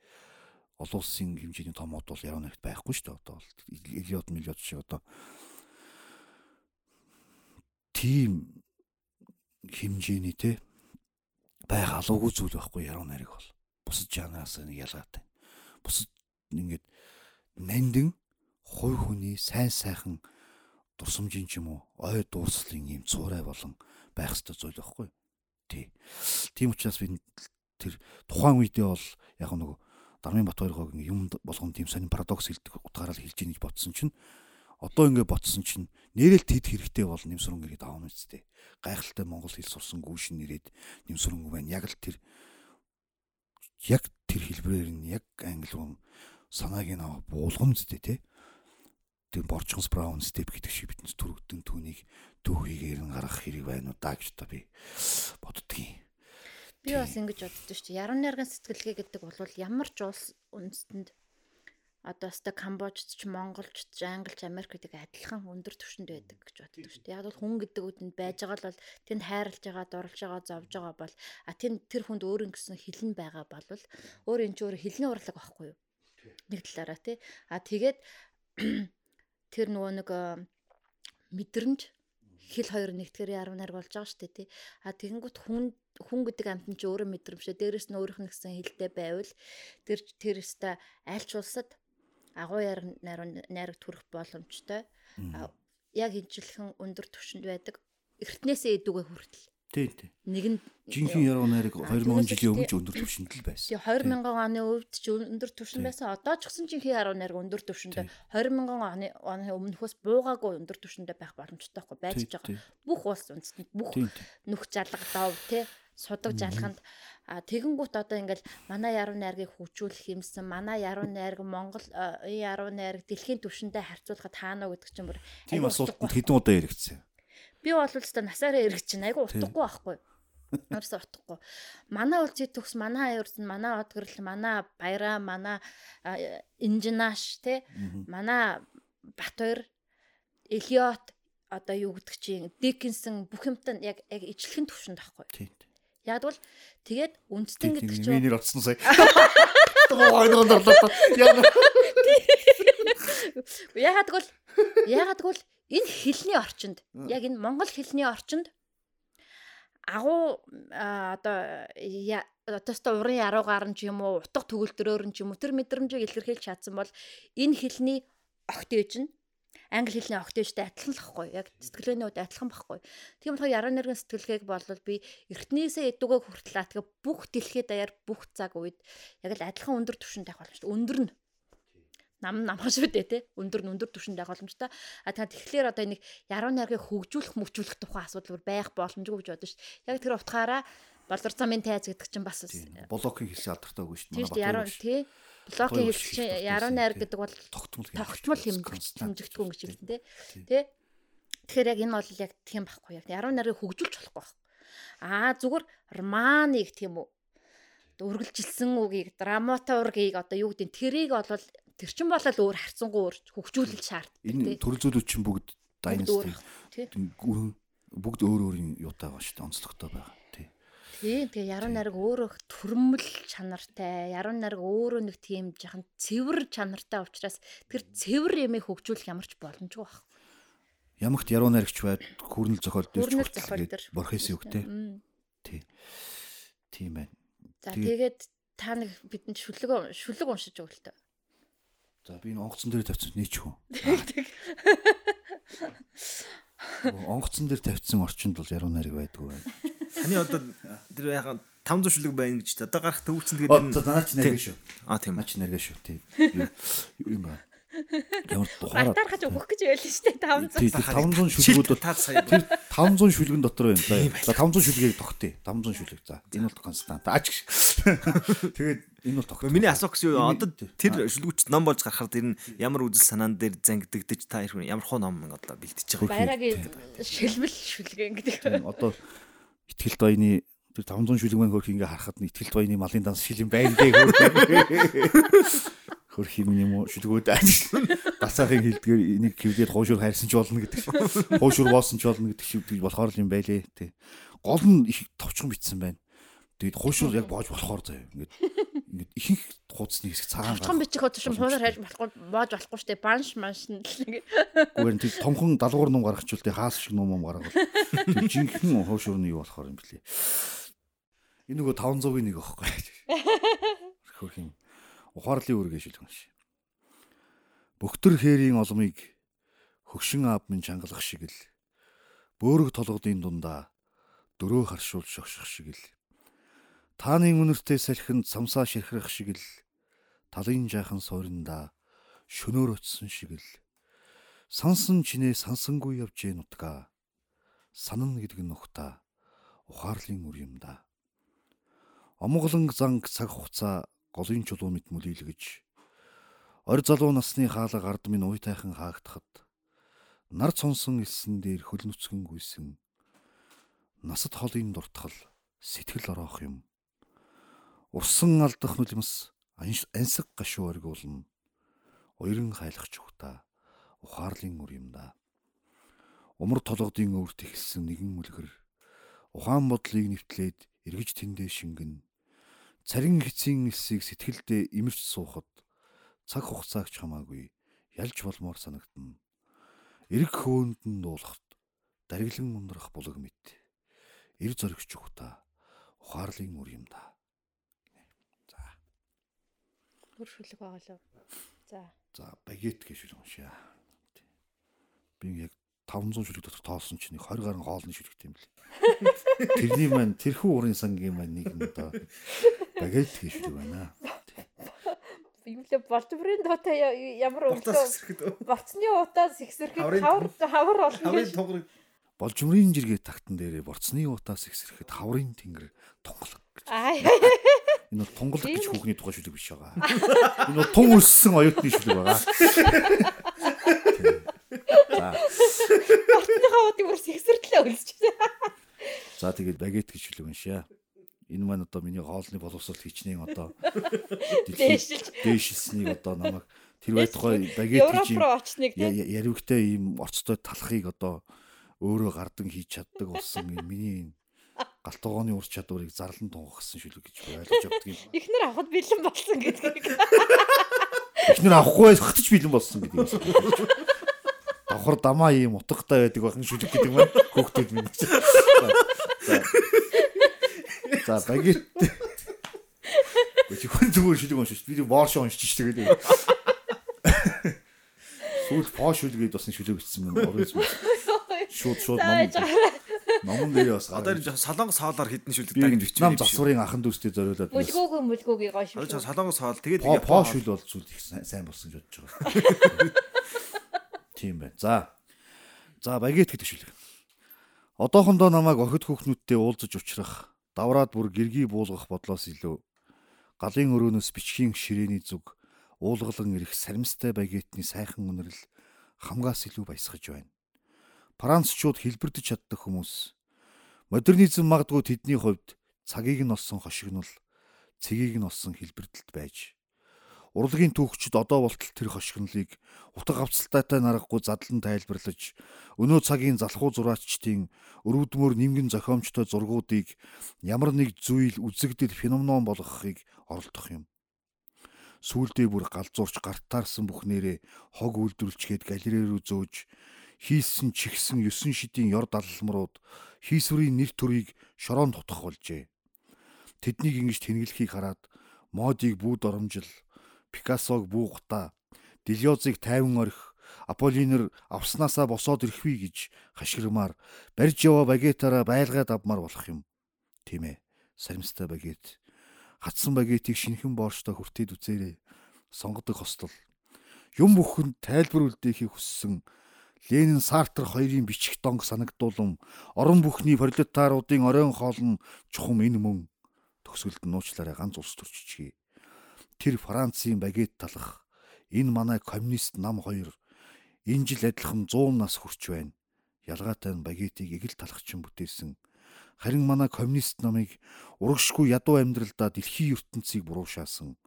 Олон улсын хэмжээний том од бол яруу найрагт байхгүй шүү дээ. Одоо бол Элиот миллиод шиг одоо тийм хэмжээний те байх алуугүй зүйл байхгүй яруу найраг бол. Бусад жанраас нэг ялгаатай. Бусад ингээд нандин хой хүний сайн сайхан дурсамжийн ч юм уу ой дуурслын юм цуурай болон байх ёстой зүйл байхгүй. Тий. Тийм учраас би тэр тухайн үедээ бол яг нөгөө Дармын Батбаяр юм болгон тийм сонин парадокс хэлдэг утгаараа хэлж ийн гэж бодсон чинь одоо ингэ ботсон чинь нэрэл тэд хэрэгтэй бол нэмсрэн ирээд аавна үсттэй. Гайхалтай монгол хэл сурсан гүүшин нэрээд нэмсрэн байна. Яг л тэр яг тэр хэлбэрээр нь яг англи руу санааг нь аваа буулган үсттэй тий. Тэр борчгонс браун степ гэдэг шиг биднес төрөгдөн түүнийг дүүхийгээр нь гаргах хэрэг байна уу даа гэж та би боддгийн. Би бас ингэж боддоо шүү дээ. Яруу найргын сэтгэлгээ гэдэг бол ямар ч улс үндэстэнд одоо өстой Камбожч ч Монголч ч Англич Америк гэдэг адилхан өндөр түвшинд байдаг гэж боддог шүү дээ. Яг бол хүн гэдэг үгэнд байж байгаа л тэнд хайрлаж байгаа, дурлж байгаа, зовж байгаа бол а тэнд тэр хүнд өөр ингэсэн хилэн байгаа бол өөр энэ ч өөр хилний урлаг байхгүй юу? Нэг талаараа тий. А тэгээд тэр нөгөө нэг мэдрэмж хэл хоёр нэгтгэр 10 нарг болж байгаа шүү дээ тий. А тэгэнгүүт хүн хүн гэдэг амт нь ч өөрөө мэдрэмжтэй дээрэс нь өөрийнх нь гэсэн хэлтэй байвал тэр тэр өста альч улсад агуу найраг төрөх боломжтой. Яг хинчлхэн өндөр түвшинд байдаг. Эртнээсээ эдүгэ хүртэл. Тий, тий. Нэг нь жинхэнэ яруу найраг 2000 жилийн өмнө ч өндөр түвшинд л байсан. Тий 2000 оны үед ч өндөр түвшин байсан. Одоо ч гэсэн жинхэнэ яруу найраг өндөр түвшиндээ 20000 оны оны өмнөхөөс буугаагүй өндөр түвшиндээ байх боломжтой байхгүй байж байгаа. Бүх улс үндэстэнд бүх нүх жалга дов тий судаг жалханд а тэгэнгүүт одоо ингээл манай яруу найргийг хөгжүүлэх юмсан манай яруу найраг Монгол яруу найраг дэлхийн түвшиндээ харьцуулахад хаана гэдэг чинь бүр тийм асуултанд хэдэн удаа яригдсан. Би бол л насаараа яригч чинь айгу утгагүй байхгүй. Өөрөөсөө утгагүй. Манай улсын төгс, манай хаяурс нь манай одгөрл, манай баяраа, манай инженаш те манай Батбаяр Элиот одоо юу гэдэг чинь Диккенсэн бүх юмтай яг яг ижлэхэн төвшөнд байхгүй. Тийм. Яг бол тэгээд үндэстэн гэдэг чинь минер оцсон сая. Ойноо дорлоо. Ягаад гэвэл ягаад гэвэл энэ хэлний орчинд яг энэ монгол хэлний орчинд агуу одоо одоостой урын яруугаар нь ч юм уу утга төгөлдрөөр нь ч юм уу тэр мэдрэмжийг илэрхийлж чадсан бол энэ хэлний огт ээж нь англи хэлний огтээжтэй адилхан л байхгүй яг сэтгэлгээний үед адилхан байхгүй. Тийм болохоор яруу найргийн сэтгэлгээг болвол би эртнээсээ эдүгээ хүртэл тэгээ бүх дэлхийд даяар бүх цаг үед яг л адилхан өндөр түвшинд байх боломжтой. Өндөр нь нам намхан шүү дээ тий. Өндөр нь өндөр түвшинд байх боломжтой. А тэгэхээр одоо энийг яруу найргийг хөгжүүлэх мөвчүүлэх тухайн асуудал байх боломжгүй гэж бодсон шүү дээ. Яг тэр утгаараа болор замын тайз гэдэг чинь бас блокийн хэлсэн алдартай үгүй шүү дээ. Манай Батбаяр. Тий. блокийн хэлч шилдэг яруу найр гэдэг бол тогтмол тогтмол хэмжигдэхгүй гэж юм тий. Тий. Тэ? Тэгэхээр яг энэ бол яг тийм байхгүй яг яруу найрыг хөгжүүлж болохгүй байхгүй. Аа зүгээр романыг тийм үү үргэлжилсэн үгийг драматургийг одоо юу гэдэг тэрийг бол тэр чин болол өөр харцсангуу өөр хөгжүүлэл шаарддаг Энэ төрөл зүйлүүд чинь бүгд Бүгд өөр өөр өөрийн юутай байгаа шүү дээ онцлогтой байгаа тий. Тийм тэгээ яруу найраг өөрөө төрмөл чанартай яруу найраг өөрөө нэг тийм жахан цэвэр чанартай учраас тэр цэвэр ямыг хөгжүүлэх ямарч боломжгүй байх. Ямагт яруу найрагч байд хүрнэл зохиол дээр Хүрнэл зохиол дээр. борхоос үг тий. Мм. Тий. Тийм байна. За Тэгээд- та нэг бидэнд шүлэг шүлэг уншиж өгөл төө. За би энэ онгоцон дээр тавьсан нийч хөө. Онгоцон дээр тавьсан орчинд бол яруу найраг байдгүй байна. Таны одоо тэр яхаа 500 шүлэг байна гэж одоо гарах төвчсөн тэгээд энэ- наач нэргэ шүү. Аа тийм. Наач нэргэ шүү. Тий. Юу- юм бэ? Ямар тухаараа Батар хаж өгөх гэж байлаа шүү дээ 500. Тий, тэр 500 шүлгүүд та сая тэр 500 шүлгэн дотор байна. За 500 шүлгийг тогтъё. 500 шүлэг. За энэ бол констант. Аач. Тэгээд энэ бол тогтъё. Миний асуух гэсэн юу одоо тэр шүлгүүч ном болж гарахад нь ямар үзэл санаан дээр зангидэгдэж та хэрэг ямар хуу ном одоо бэлдэж байгаа. Байрагийн шилбэл шүлгэн гэдэг. Одоо ихтгэл баяны тэр 500 шүлэг маань хөрх ингээ харахад нь ихтгэл баяны малын данс шилэн байна дээ хөрх. Хөрх юм юм уу шүлгүүд ааж. Басаахын хилдгээр энийг хөвдөөд хуушур хайрсан ч болно гэдэг шиг. Хуушур боосон ч болно гэдэг шиг болохоор л юм байлээ тий. Гол нь их товчхон битсэн байна. Тэгээд хуушур яг боож болохоор заяа. Ингээд ингээд ихэнх хуудасны хэсэг цагаан Тавчхан бичих хөт шим хуураар хайж болохгүй боож болохгүй дээ. Банш манш ингэ. Гүрэн тэр томхон далгуур ном гаргачвал тэг хаас шиг ном ном гаргавал тэр жинхэнэ хуушуурны юу болохоор юм блэ. Энэ нөгөө 500-ийн нэг аахгүй. Хөрх юм. Ухаарлын үүргээ шилхэн ш. Бөхтөр хээрийн олмыг хөгшин аав минь чангалах шиг л бөөрөг толгодын дундаа дөрөө харшуул шогших шиг л тааны үнэртэй салхинд самсаа ширхрэх шиг л талын жаахан сууринда шөнөөр очсон шиг л сансан чинээ сансангүй явж гэн утга санана гэдэг нь нухта ухаарлын үр юм да омголон занг цаг хугацаа голын чулуу мэт мүлийлгэж ор залуу насны хаалга ард минь уйтайхан хаагдахад нар цонсон элсэн дээр хөл нүцгэн гүйсэн насад холын дуртгал сэтгэл ороох юм урсан алдах анш- ансаг гашуу оргуулна уйран хайлах чухта. Ухаарлын үр юм да. Умар толгодын өвөрт ихэлсэн нэгэн үлгэр. Ухаан бодлыг нэвтлээд эргэж тэндээ шингэн. Царин хэцийн элсийг сэтгэлдээ имэрч суухад цаг хугацаагч хамаагүй ялж болмоор санагдана. Эрг хөөнд нь дуулахт дариглан ундрах булаг мэт. Эр зоригч ухта ухаарлын үр юм да за Бүр шүлэг байгаа лөө. За. За багет гэж шүлэг уншаа. Би яг 500 шүлэг дотор тоосон чинь нэг 20 гаруй хоолны шүлэгтэй юм лээ. Тэрний маань тэрхүү урын сангийн маань нэг нь одоо багет гэж шүлэг байна. Юу лээ Балтбрын дуутай ямар өглөө утаас ихсэрхэд Хаврын- хавар хавар олон гэж. Болжмрын жиргээ тагтан дээрээ борцны утаас ихсрэхэд хаврын тэнгэр тунгалаг гэж. Энэ бол тунгалаг гэж хүүхний тухай шүлэг биш байгаа. Энэ бол тун өлссөн оюутны шүлэг байгаа. За Борцны хавуудыг бүр ихсэрдлээ өлсчихсэн. За тэгээд багет гэж шүлэг уншаа. Энэ маань одоо миний хоолны боловсрол хичнээн одоо дээшилснийг одоо намайг тэр байтугай багет гэж юм яривгтай ийм орцтой талахыг одоо өөрөө гардан хийж чаддаг болсон энэ миний галтгооны ур чадварыг зарлан тунгахсан шүлэг гэж ойлгож явдаг юм. Ихнэр авахд бэлэн болсон гэдгийг. Эхнэр авахгүй хатж бэлэн болсон гэдэг юм. Давхар дамаа ийм утгатай байдаг бахан шүлэг гэдэг маань хөөхдөд минь. За. Чи хүн зүгээр шүлэг уншиж би бооршоо уншиж ч тэгээд. Сүүл поош шүлгээд бас шүлэг бичсэн юм. Шууд шууд. Номон дээр бас одоо энэ солонгос хоолоор хідэн шүлэг дагж Вьетнам бичвэ. засварын ахан дүүстэй зориулаад Мүлгөөгүй мүлгөөгүй гоё шүү. Одоо солонгос хоол тэгээд По Япон по хоол. шүл бол зүйл их сайн- сайн болсон гэж бодож байгаа. Тийм байна. За. За багет гэдэг шүлэг. Одоохондоо намайг охид хүүхнүүдтэй уулзаж учрах, давраад бүр гэргий буулгах бодлоос илүү галын өрөөнөөс бичгийн ширээний зүг уулгалан ирэх саримстай багетны сайхан үнэрл хамгаас илүү баясгаж байна. Францчууд хэлбэрдэж чаддаг хүмүүс. Модернизм магадгүй тэдний хувьд цагийг нь олсон хошигнол, цэгийг нь олсон хэлбэрдэлт байж урлагийн түүхчид одоо болтол тэр хошигнолыг утга авцалтайтай нарахгүй задлан тайлбарлаж өнөө цагийн залхуу зураачдын өрөвдмөр нимгэн зохиомжтой зургуудыг ямар нэг зүйл үзэгдэл феномен болгохыг оролдох юм. Сүүлдээ бүр галзуурч гартаарсан бүхнээрээ хог үйлдвэрлчгээд галерей рүү зөөж хийсэн чихсэн 9 шидийн ёр далалмрууд хийсвэрийн нэр төрийг шороон тутах болжээ. Тэднийг ингэж тэнглэхийг хараад модыг бүүд оромжил Пикассог буугата, Делиозыг тайван орхи, Аполлинер авснаасаа босоод ирэхвэ гэж хашгирмаар барьж яваа багетаараа байлгаад авмаар болох юм. Тийм ээ. Саримстай багет. Хатсан багетийг шинхэн боорчтой хүртээд үзээрэй. Сонгодог хостол. Юм бүхэнд тайлбар үлдээхийг хүссэн Ленин Сартр хоёрын бичих донг санагдуулам орон бүхний пролетаруудын оройн хоол нь чухам энэ мөн төгсгөлд нуучлаарай ганц улс төрччихье тэр Францын багет талах энэ манай коммунист нам хоёр энэ жил адилхан 100 нас хүрч байна. Ялгаатай нь багетийг эгэл талахчин бүтээсэн. Харин манай коммунист намыг урагшгүй ядуу амьдралдаа дэлхийн ертөнцийг буруушаасан.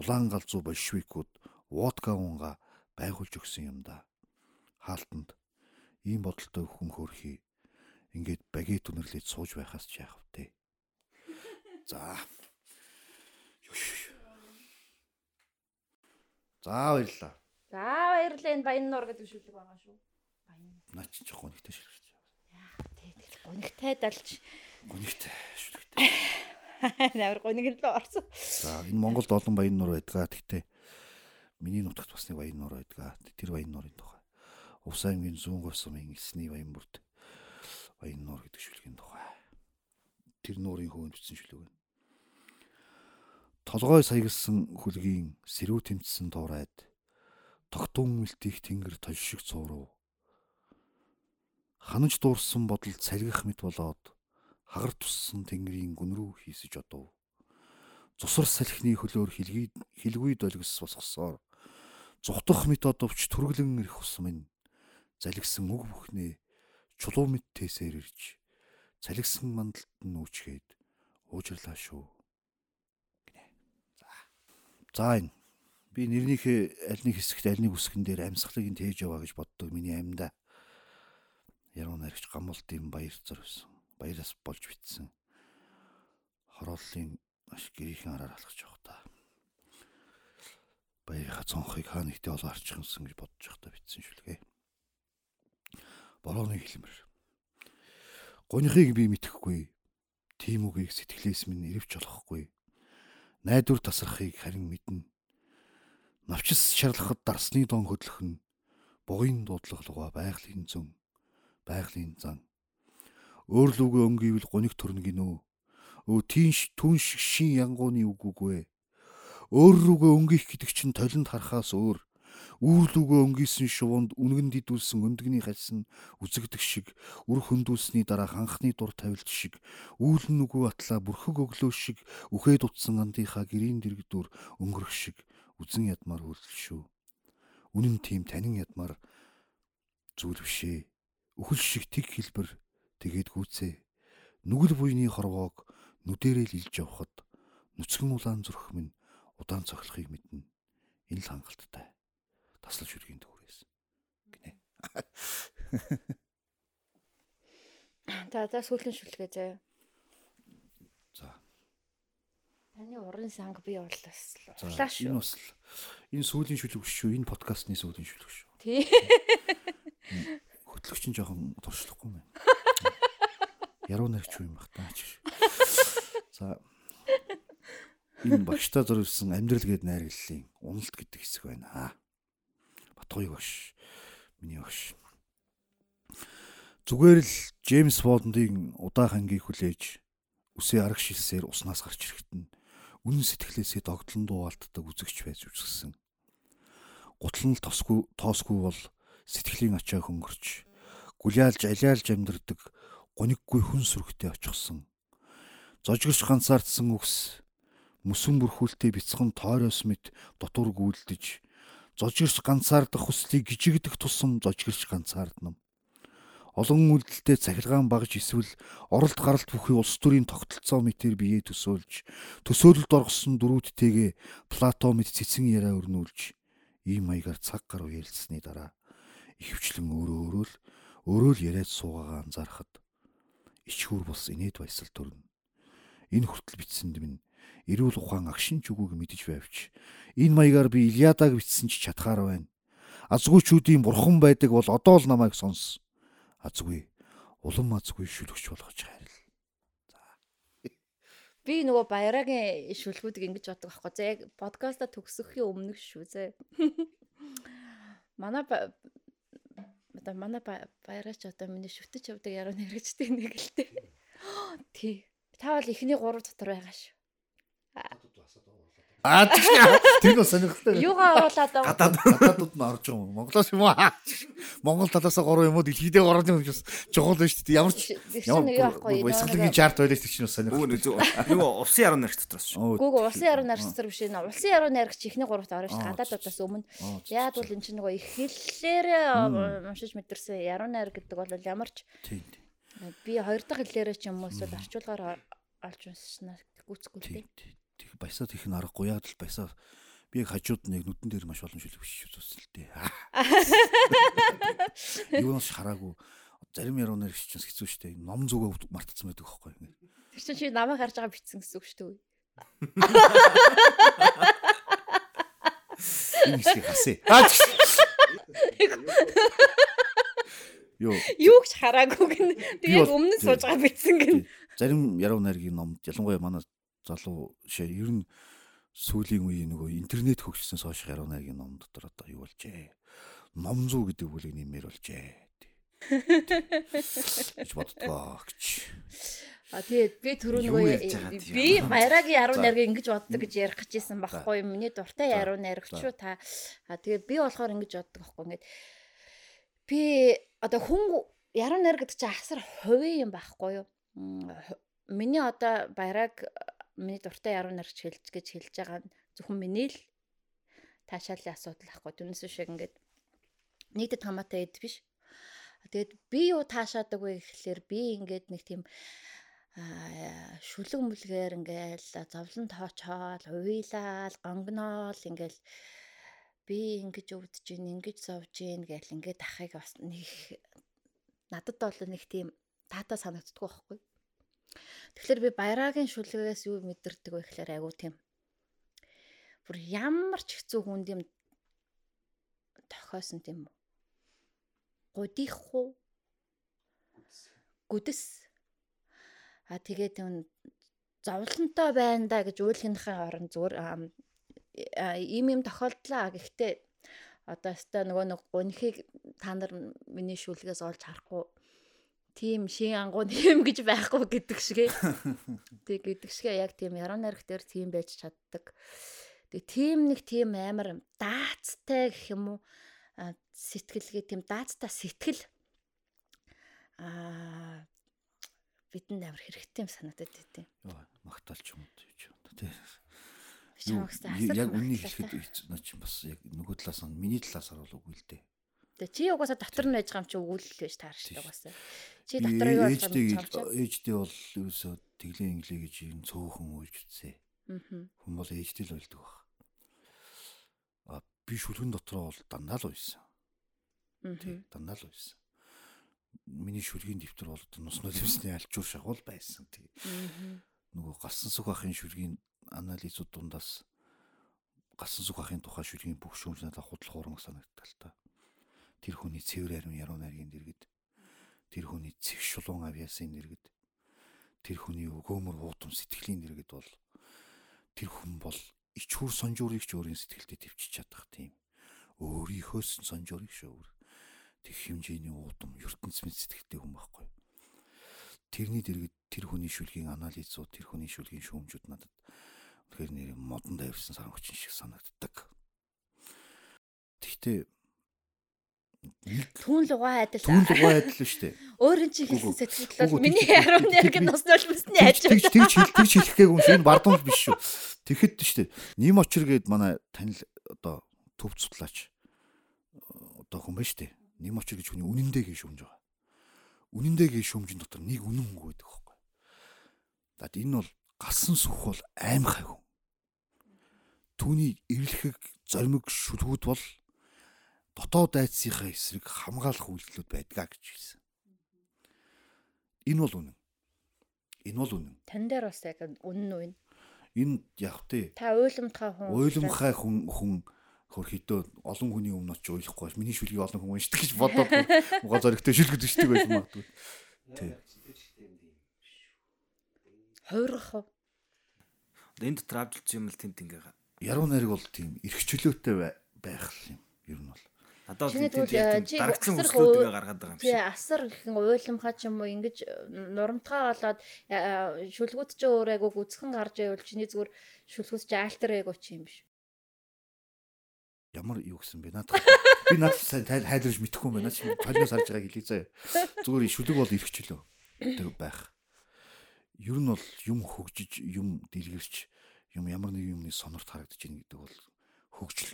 Улаан галзуу большевикууд водка унга байгуулж өгсөн юм да. Хаалтанд ийм бодолтой хүн хөөрхий ингээд багет үнэрлээд сууж байхаас ч яах вэ? За. За баярлаа. За баярлалаа энэ баян нуур гэдэг шүлэг байгаа шүү. Баян. Наа чи жоохон нэгтэй шүлэгч. Яа тий тэгэл гонигтай далж. Гонигтай шүлэгтэй. Навар гониг л орсон. За энэ Монголд олон баян нуур байдгаа. Гэхдээ миний нутагт бас нэг баян нуур байдгаа. Тэр баян нуурын тухай. Увс аймгийн зүүн говь сумын эсний баян бүрд баян нуур гэдэг шүлгийн тухай. Тэр нуурын хөвөнд бичсэн шүлэг байна толгой саягсан хүлгийн сэрүү тэмцсэн туурайд тогтун мэлтих тэнгэр тол шиг цуурав. Ханаж дуурсан бодол цалгих мэт болоод хагар туссан тэнгэрийн гүн рүү хийсэж одов. Цусар салхины хөлөөр хилгүй хилгүй долгис босгосоор зүхтах мэт одовч түргэлэн ирэх ус минь залгисан үг бүхнээ чулуу мэт тээсээр ирж цалгисан мандалд нь үүчгээд уужрлаа шүү. За энэ би нэрнийхээ аль нэг хэсэгт аль нэг үсгэн дээр амьсгалыг нь тээж яваа гэж боддог миний амьда. Яруу наригч гамбалтын баяр байсан. Баяраас болж битсэн. Хорооллын маш гэрийнхэн араар алхаж явах та. Баярынхаа цонхыг хаа нэгтээ олоо арчихсан гэж бодож явахдаа битсэн шүлгээ. Борооны хэлмэр. Гонихыг би мэдэхгүй. Тийм үгийг сэтгэлээс минь ирвч болохгүй найдвар тасрахыг харин мэднэ. Навчис шарлахад дарсны дон хөдлөх нь бугын дуудлаглуга байгалийн зөн байгалийн зан. Өөр лүгээ өнгөйвэл гоник төрнө гинөө. Өө тийш түн шиг шин янгууны үг үгүй. Өөр рүүгээ өнгөх гэдэг чинь толинд харахаас өөр Үүрлүүгөө өнгийсэн шувуунд үнгэн дидүүлсэн өндгний хальсан үзэгдэх шиг үр хөндүүлсний дараа ханхны дур тавилт шиг үүл нүгүү атлаа бүрхэг өглөө шиг үхээд утсан андынхаа гэрийн дэрэгдүр өнгөрөх шиг үзэн ядмаар хөлл шүү. Үнэн тийм танин ядмаар зүйл бишээ. Үхэл шиг тэг хэлбэр тэгээд гүцээ. Нүгэл буйны хорвоог нүдэрэл илж явхад нүцгэн улаан зүрх минь удаан цохлохыг мэднэ. Энэ л хангалттай таслаж үргийн төгрөөс гинэ. За за сүүлийн шүлгээ заяа. За. Таны уран санг би шүү. Энэ бас энэ сүүлийн шүлэг шүү. Энэ подкастны сүүлийн шүлэг шүү. Тий. Хөтлөгч нь жоохон туршлахгүй юм. Яруу наригч юм бах таа чи. За энэ багштай зориулсан амьдрал гээд найрлалын уналт гэдэг хэсэг байна. Батгой багш. Миний багш. Зүгээр л Джеймс Бондын удаах ангийг хүлээж үсээ арга шилсээр уснаас гарч ирэхэд нь үнэн сэтгэлээсээ догтлон дууалтдаг үзэгч байж үсгсэн. Гутлан л тосгүй тоосгүй бол сэтгэлийн ачаа хөнгөрч гулялж алиалж амьдэрдэг гуниггүй хүн сүргтэй очихсон. Зожгорч ганцаардсан үгс Мөсөн бүрхүүлтэй бяцхан тойроос мэд дотор гүйлдэж зожгирч ганцаардах хүслийг гжигдэх тусам зожгирч ганцаарднам. Олон үйлдэлтэй цахилгаан багж эсвэл оролт гаралт бүхий улс төрийн тогтолцоо мэтэр бие төсөөлж төсөөлөлд оргосон дөрүүдтэйгээ Плато мэд цэцэн яриа өрнүүлж ийм маягаар цаг гаруй ярилцсны дараа ихвчлэн өөрөө өөрөө л өөрөө л яриад суугаагаа анзаарахад ичхүр бус инээд баясал төрнө. Энэ хүртэл бичсэнд минь эрүүл ухаан агшин зүгүүг мэдэж байвч энэ маягаар би Илиадаг бичсэн ч чадхаар байна. Азгүйчүүдийн бурхан байдаг бол одоо л намайг сонс азгүй улам азгүй шүлгч болгож хайрл. Би нөгөө баярагийн шүлгүүдийг ингэж боддог байхгүй. За яг подкаста төгсөхийн өмнөх шүү зэ. Манай одоо манай баяраач одоо миний шүтэж явдаг яруу нэрэгчтэй нэг л тээ. Тий. Та бол эхний 3 дотор байгаа шүү. Аа тэр нь сонирхолтой. Юугаа оруулаад байгаа. Гадаад гадаадууд нь орж байгаа юм. Монголоос юм аа. Монгол талаас 3 юм уу дэлхийдээ 3 юм бас чухал байна шүү дээ. Ямар ч ямар баясгалын чарт байлаа ч чинь сонирхолтой. Нөгөө улсын яруу найрагч дотроос шүү. Гүг улсын яруу найрагч дотор биш нэ. Улсын яруу найрагч ихний 3-т орно шүү. Гадаадуудаас өмнө. Яг бол эн чинь нөгөө их хэллээр уншиж мэдэрсэн яруу найр гэдэг бол ямар ч би хоёр дахь хэллээрээ ч юм уу эсвэл орчуулгаар олж уншснаа гүцэхгүй дээ их баясаа их нь аргагүй яг л баясаа би хажууд нэг нүдэн дээр маш олон шүлэг биш зүсэлтэй. Юунаас хараагүй зарим яруу нэр ч хэцүү шттэ. Ном зүгөө мартцсан байдаг байхгүй. Тэр чинь чи намайг харж байгаа битсэн гэсэн үг шүү дээ. Энэ хэсгийг хасээ. Юу юу ч хараагүй гэн. Тэгээд өмнө нь сууж байгаа битсэн гэн. Зарим яруу найргийн номд ялангуяа манай залуу шээ ер нь сүүлийн үеийн нөгөө интернет хөгжсөн сошиал гаруу найргийн ном дотор одоо юу болжээ. Ном зүү гэдэг бүлэг нэмэр болжээ. гэж боддгоо гэж. А тэгээд би түрүү нөгөө би баярагийн яруу найргийг ингэж боддог гэж ярих гэжсэн байхгүй юм. Миний дуртай яруу найрагч шүү та. А тэгээд би болохоор ингэж боддог байхгүй ингээд би одоо хүн яруу найр гэдэг чинь асар хувийн юм байхгүй юу? Миний одоо баяраг миний дуртай яруу нарч хэлж гэж хэлж байгаа нь зөвхөн миний л таашаалын асуудал ахгүй. Түүнээс шиг ингээд нийтэд хамаатай эд биш. Тэгээд би юу таашаадаг вэ гэхлээр би ингээд нэг тийм шүлэг мүлгээр ингээл зовлон тоочоол, уйлал, гонгноол ингээл би ингэж өвдөж гин, ингэж зовж гин гэл ингээд ахыг бас нэг надад бол нэг тийм таата санагддаг байхгүй. Тэгэхээр би баярагийн шүлгээс юу мэдэрдэг вэ гэхээр айгуу тийм. Бүр ямар ч хэцүү хүнд юм тохиосон тийм үү? Гудих уу? Гүдэс. А тэгээд юм зовлонтой байна да гэж үйлхийнхээ орон зүгээр ийм юм тохиолдлаа. Гэхдээ одоо өстой нөгөө нэг гунхийг та нар миний шүлгээс олж харахгүй тийм шин ангууд юм гэж байхгүй гэдэг шигэ. Тэг гэдэг шигэ яг тийм яруу найрах дээр тийм байж чаддаг. Тэг тийм нэг тийм амар даацтай гэх юм уу сэтгэлгээ тийм даацтай сэтгэл аа бидэнд амар хэрэгтэй юм санагдаад байдیں۔ Магтаалч юм уу тийм. Яг үнийг хэлэхэд наа чи бас яг нөгөө талаас нь миний талаас харуул үгүй л дээ. Тэгээ чи угаасаа дотор нь байж байгаа юм чи өгүүлэл байж таарч байгаа угаасаа. Чи дотор юу болж байгаа юм ээжтэй бол юусоо тэглээ инглээ гэж юм цөөхөн үйлж үтсэ. Хүн бол ээжтэй л ойлдог баг. А би шүлгэн дотроо бол дандаа л уйсан. Тий, дандаа л уйсан. Миний шүлгийн дэвтэр бол нус нулимсны альчуур шахуул байсан тий. Нөгөө галсан сүх ахын шүлгийн анализууд дундаас галсан сүх ахын тухай шүлгийн бүх шүүмж надад худлах уран санагдтал та тэр хүний цэвэр арим яруу найргийн дэргэд тэр хүний цэг шулуун авьяасын дэргэд тэр хүний өгөөмөр уутам сэтгэлийн дэргэд бол тэр хүн бол ичхүр сонжуурыг ч өөрийн сэтгэлдээ төвчж чадах тийм. Өөрийнхөөс сонжуурыг шөөр тэг хэмжээний уутам ертөнц мэд сэтгэлтэй хүн байхгүй. Тэрний дэргэд тэр хүний шүлгийн анализууд тэр хүний шүлгийн шүүмжүүд надад тэгэхээр нэр модон дайвсан саран хүчин шиг санагддаг. Тэгтээ Түүн лугаа адил. Түүн лугаа адил шүү дээ. Өөр эн чи хэлсэн сэтгэл бол миний яруу яг нас нулимсны Тэгж хажууд. тэгж тэгж хэл тэгж хэлэх гээгүй юм шиг энэ бардам биш шүү. Тэгэхэд шүү дээ. Ним очир гээд манай танил одоо төв судлаач одоо хүн байна шүү дээ. Ним очир гэж хүний үнэндээ гээ шүмж байгаа. Үнэндээ гээ шүмжин дотор нэг үнэн хүн байдаг хөөхгүй. Дад энэ бол галсан сүх бол аймхай хүн. Түүний эвлэхэг зоримог шүлгүүд бол дотоод айдсынхаа эсрэг хамгаалах үйлдэлүүд байдгаа гэж хэлсэн. Энэ бол үнэн. Энэ бол үнэн. Тан дээр бас яг үнэн үү? энэ? Энэ яг тээ Та уйлмтгай хүн. уйлмхай хүн хүн хөрхөдөө олон хүний өмнө очиж уйлахгүй бас миний шүлгийг олон хүн уншдаг гэж бодоод муга зоригтой шүлгэд ичдэг байж магадгүй. Тий. Хойрох уу? Энэ дотор авч юм л тент ингээ Яруу найраг бол тийм эрх чөлөөтэй бай- байх юм. Ер нь бол. Бол тэгвэл, э, хүслүүдгээ хөө- гаргаад байгаа юм Тий шиг. асар гэхэн уйлмхай ч юм уу ингэж нурамтгай болоод э, шүлгүүд ч өөр айгу гүцхэн гарч байвал чиний зүгээр шүлгүүд чи альтер айгу чи юм биш. Ямар юу гэсэн бэ надад. Би надад сайн тайл- хайлуулж мэдэхгүй юм байна. Чи толиос харж байгааг хэлээ заяа. Зүгээр шүлэг бол эрх чөлөө тэг байх. Ер нь бол юм хөгжиж, юм дэлгэрч, юм ямар нэг юмны сонорт харагдаж ийн гэдэг бол хөгжил.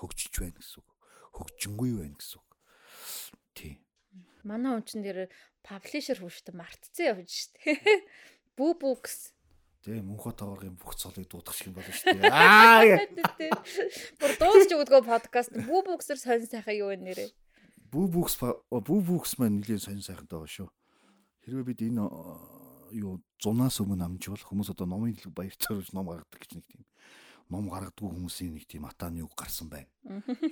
Хөгжиж байна гэсэн үг. Хөгжингүй байна гэсэн үг. Тий. Манай хүн чинь дээр паблишер хүчтэй мартцсан явж штэ. Бүү бүкс. Тэ мөнхө таваргын бүх цолыг дуудах шиг болно шүү дээ. Аа. Бүр дуусч өгдгөө подкаст бүү бүксэр сонь сайхан юу вэ нэрээ? Бүү бүкс бүү бүкс маань нэлийн сонир сайхантай байгаа шүү. Хэрвээ бид энэ юу зунаас өмнө амжвал хүмүүс одоо номын хэлэг баяр царилж ном гаргадаг гэж нэг тийм ном гаргадаг хүмүүсийн нэг тийм атааны үг гарсан байна.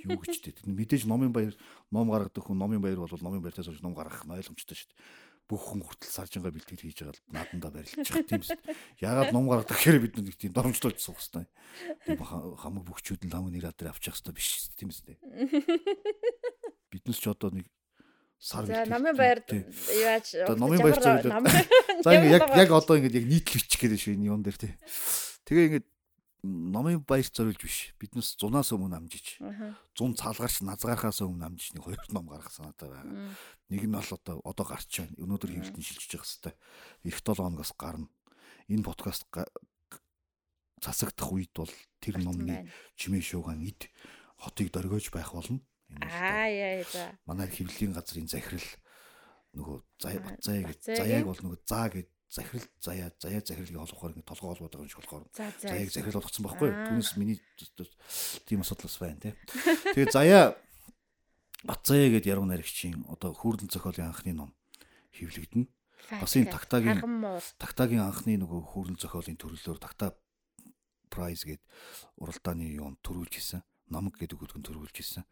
Юу гэж дээ. Мэдээж номын баяр ном гаргадаг хүн номын баяр бол номын баяртай сууж ном гаргах нь ойлгомжтой шүү дээ. Бүх хүн хүртэл саржингаа бэлтгэл хийж байгаа л наадандаа барилж байгаа тийм шүү дээ. Ягаад ном гаргадаг гэхээр бид нэг тийм доромжлуулж суух хэрэгтэй. Тийм ха- хамаг бөхчүүд нь хамаг нэр адраа авчих хэрэгтэй биш тийм үстэй. Биднес ч одоо нэг сар За намын баярд тий. яаж номын баяр За яг яг одоо ингэ яг нийтлүүлчих гээд шүү энэ юм дээр тий. Тэгээ ингэ номын баяр зориулж биш. Биднес зунаас өмнө амжиж, зун цаалгаарч назгаархаас өмнө амжиж нэг хоёр ном гаргасан надад байгаа. Нэг нь бол одоо одоо гарч байна. Өнөөдөр хэвлэлтэн шилжиж байгаа хэвээр. Эх 7 хоногоос гарна. Энэ подкаст засагдах үед бол тэр номны чимээ шуугаан эд хотыг дөргиж байх болно. Аа яа за. манай хэвлэлийн газрын захирал нөгөө заяа заяа гэж заяаг бол нөгөө заа гэж захирал заяа заяа захирлыг олохоор ингэ толгой олбоод байгаа юм шиг болохоор За за. заяаг захирал болгоцсон байхгүй юу? Түүнээс миний тийм асуудал бас байна тий. Тэгээ заяа бат заяа гэд яруу найрагчийн одоо хүүрдэн зохиолын анхны ном хэвлэгдэнэ. Бас энэ муу. Тагтаагийн анхны нөгөө хүүрдэн зохиолын төрлөөр тагтаа прайз гэд уралдааны юун төрүүлж исэн. Намаг гэдэг үгдгэн төрүүлж исэн.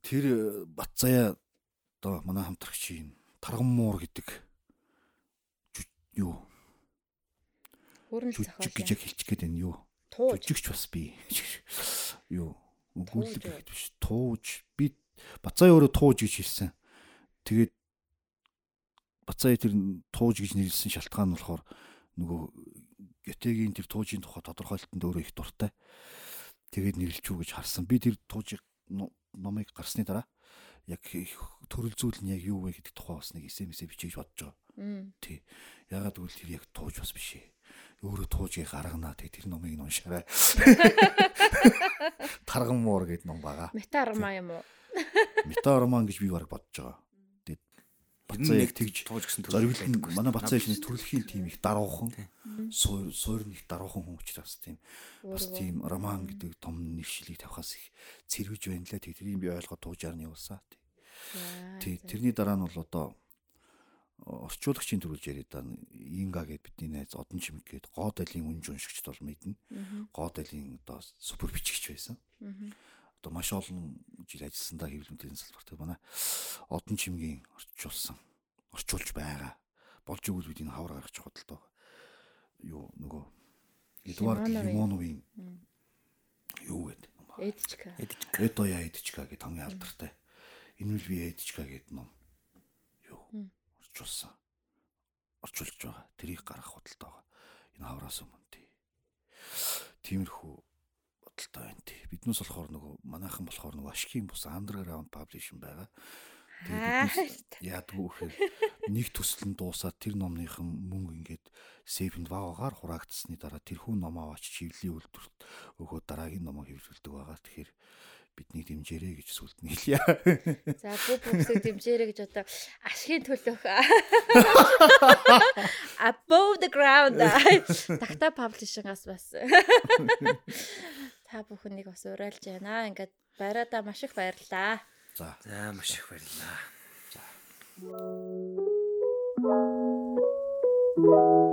Тэр бат заяа одоо манай хамтрагчийн тарган муур гэдэг юу жүжиг гэж яг хэлчих гээд байна юу. Жүжигч бас би. Юу өгүүлэг гэдэг биш. Тууж би бацаа өөрөө тууж гэж хэлсэн. Тэгээд бацаа тэр тууж гэж нэрлсэн шалтгаан нь болохоор нөгөө Гетегийн тэр туужийн тухай тодорхойлолтод өөрөө их дуртай. Тэгээд нэрлэж үү гэж харсан. Би тэр туужийг но- номыг гарсны дараа яг төрөл зүйл нь яг юу вэ гэдэг тухай бас нэг эсэмсээ бичиж бодож байгаа. Тий. Ягаад гэвэл тэр яг тууж бас биш ээ. Өөрөө туужийг гаргана тэг тэр номыг нь уншаарай. Тарган муур гэдэг ном байгаа. Мета арма юм уу? Мета роман гэж би баг бодож байгаа. Тэгээд бацаа яг тэгж тууж гэсэн зориглол нь манай бацаа их нэг төрөлхийн тим их даруухан Тий. суур суур нь их даруухан хүн учраас тийм бас тийм роман гэдэг том нэршлиг тавихаас их цэрвэж байна лээ. Тэг тэрийг би ойлгоод туужаар нь явуулсаа. За. тэрний дараа нь бол одоо орчуулагчийн төрүүлж яриад байгаа Инга гэд бидний найз Одон Чимэг гээд гоод айлын үнж уншигчд бол мэднэ. Гоод айлын одоо супер бичигч байсан. Одоо маш олон жил ажилласандаа хэвлэмтийн салбарт манай Одон Чимгийн орчуулсан орчуулж байгаа. Болж игэл бид энэ хавар гаргаж доо. Юу нөгөө Эдуард Лимоновын. Юу гэдэг ном ба. Эдчка. Эдоя Эдчка гэдэг хамгийн алдартай. Энэ үл би Эдчка гэдэг ном юу орчуулсан. Орчуулж байгаа. Тэрийг гаргах бодолтой байгаа. Энэ хавраас өмнө тий. Тиймэрхүү бодолтой байна тий. Биднээс болохоор нөгөө манайхан болохоор нөгөө ашигын бус underground publishing байгаа. Яадгүй гэхээр нэг төсөл нь дуусаад тэр номныхан мөнгө ингээд сейвэнд ваагаар хураагдсны дараа тэр хүн ном аваач чивлийн үйлдвэрт өгөө дараагийн номоо хэвлүүлдэг байгаа. Тэгэхээр биднийг дэмжээрэй гэж сүлд нь хэлье. За бүх бүхсийг дэмжээрэй гэж одоо ашигын төлөх above the ground такта паблишингаас бас та бүхнийг бас уриалж байна. Ингээд байраадаа маш их баярлалаа. За. За маш их баярлалаа. За. Thank you.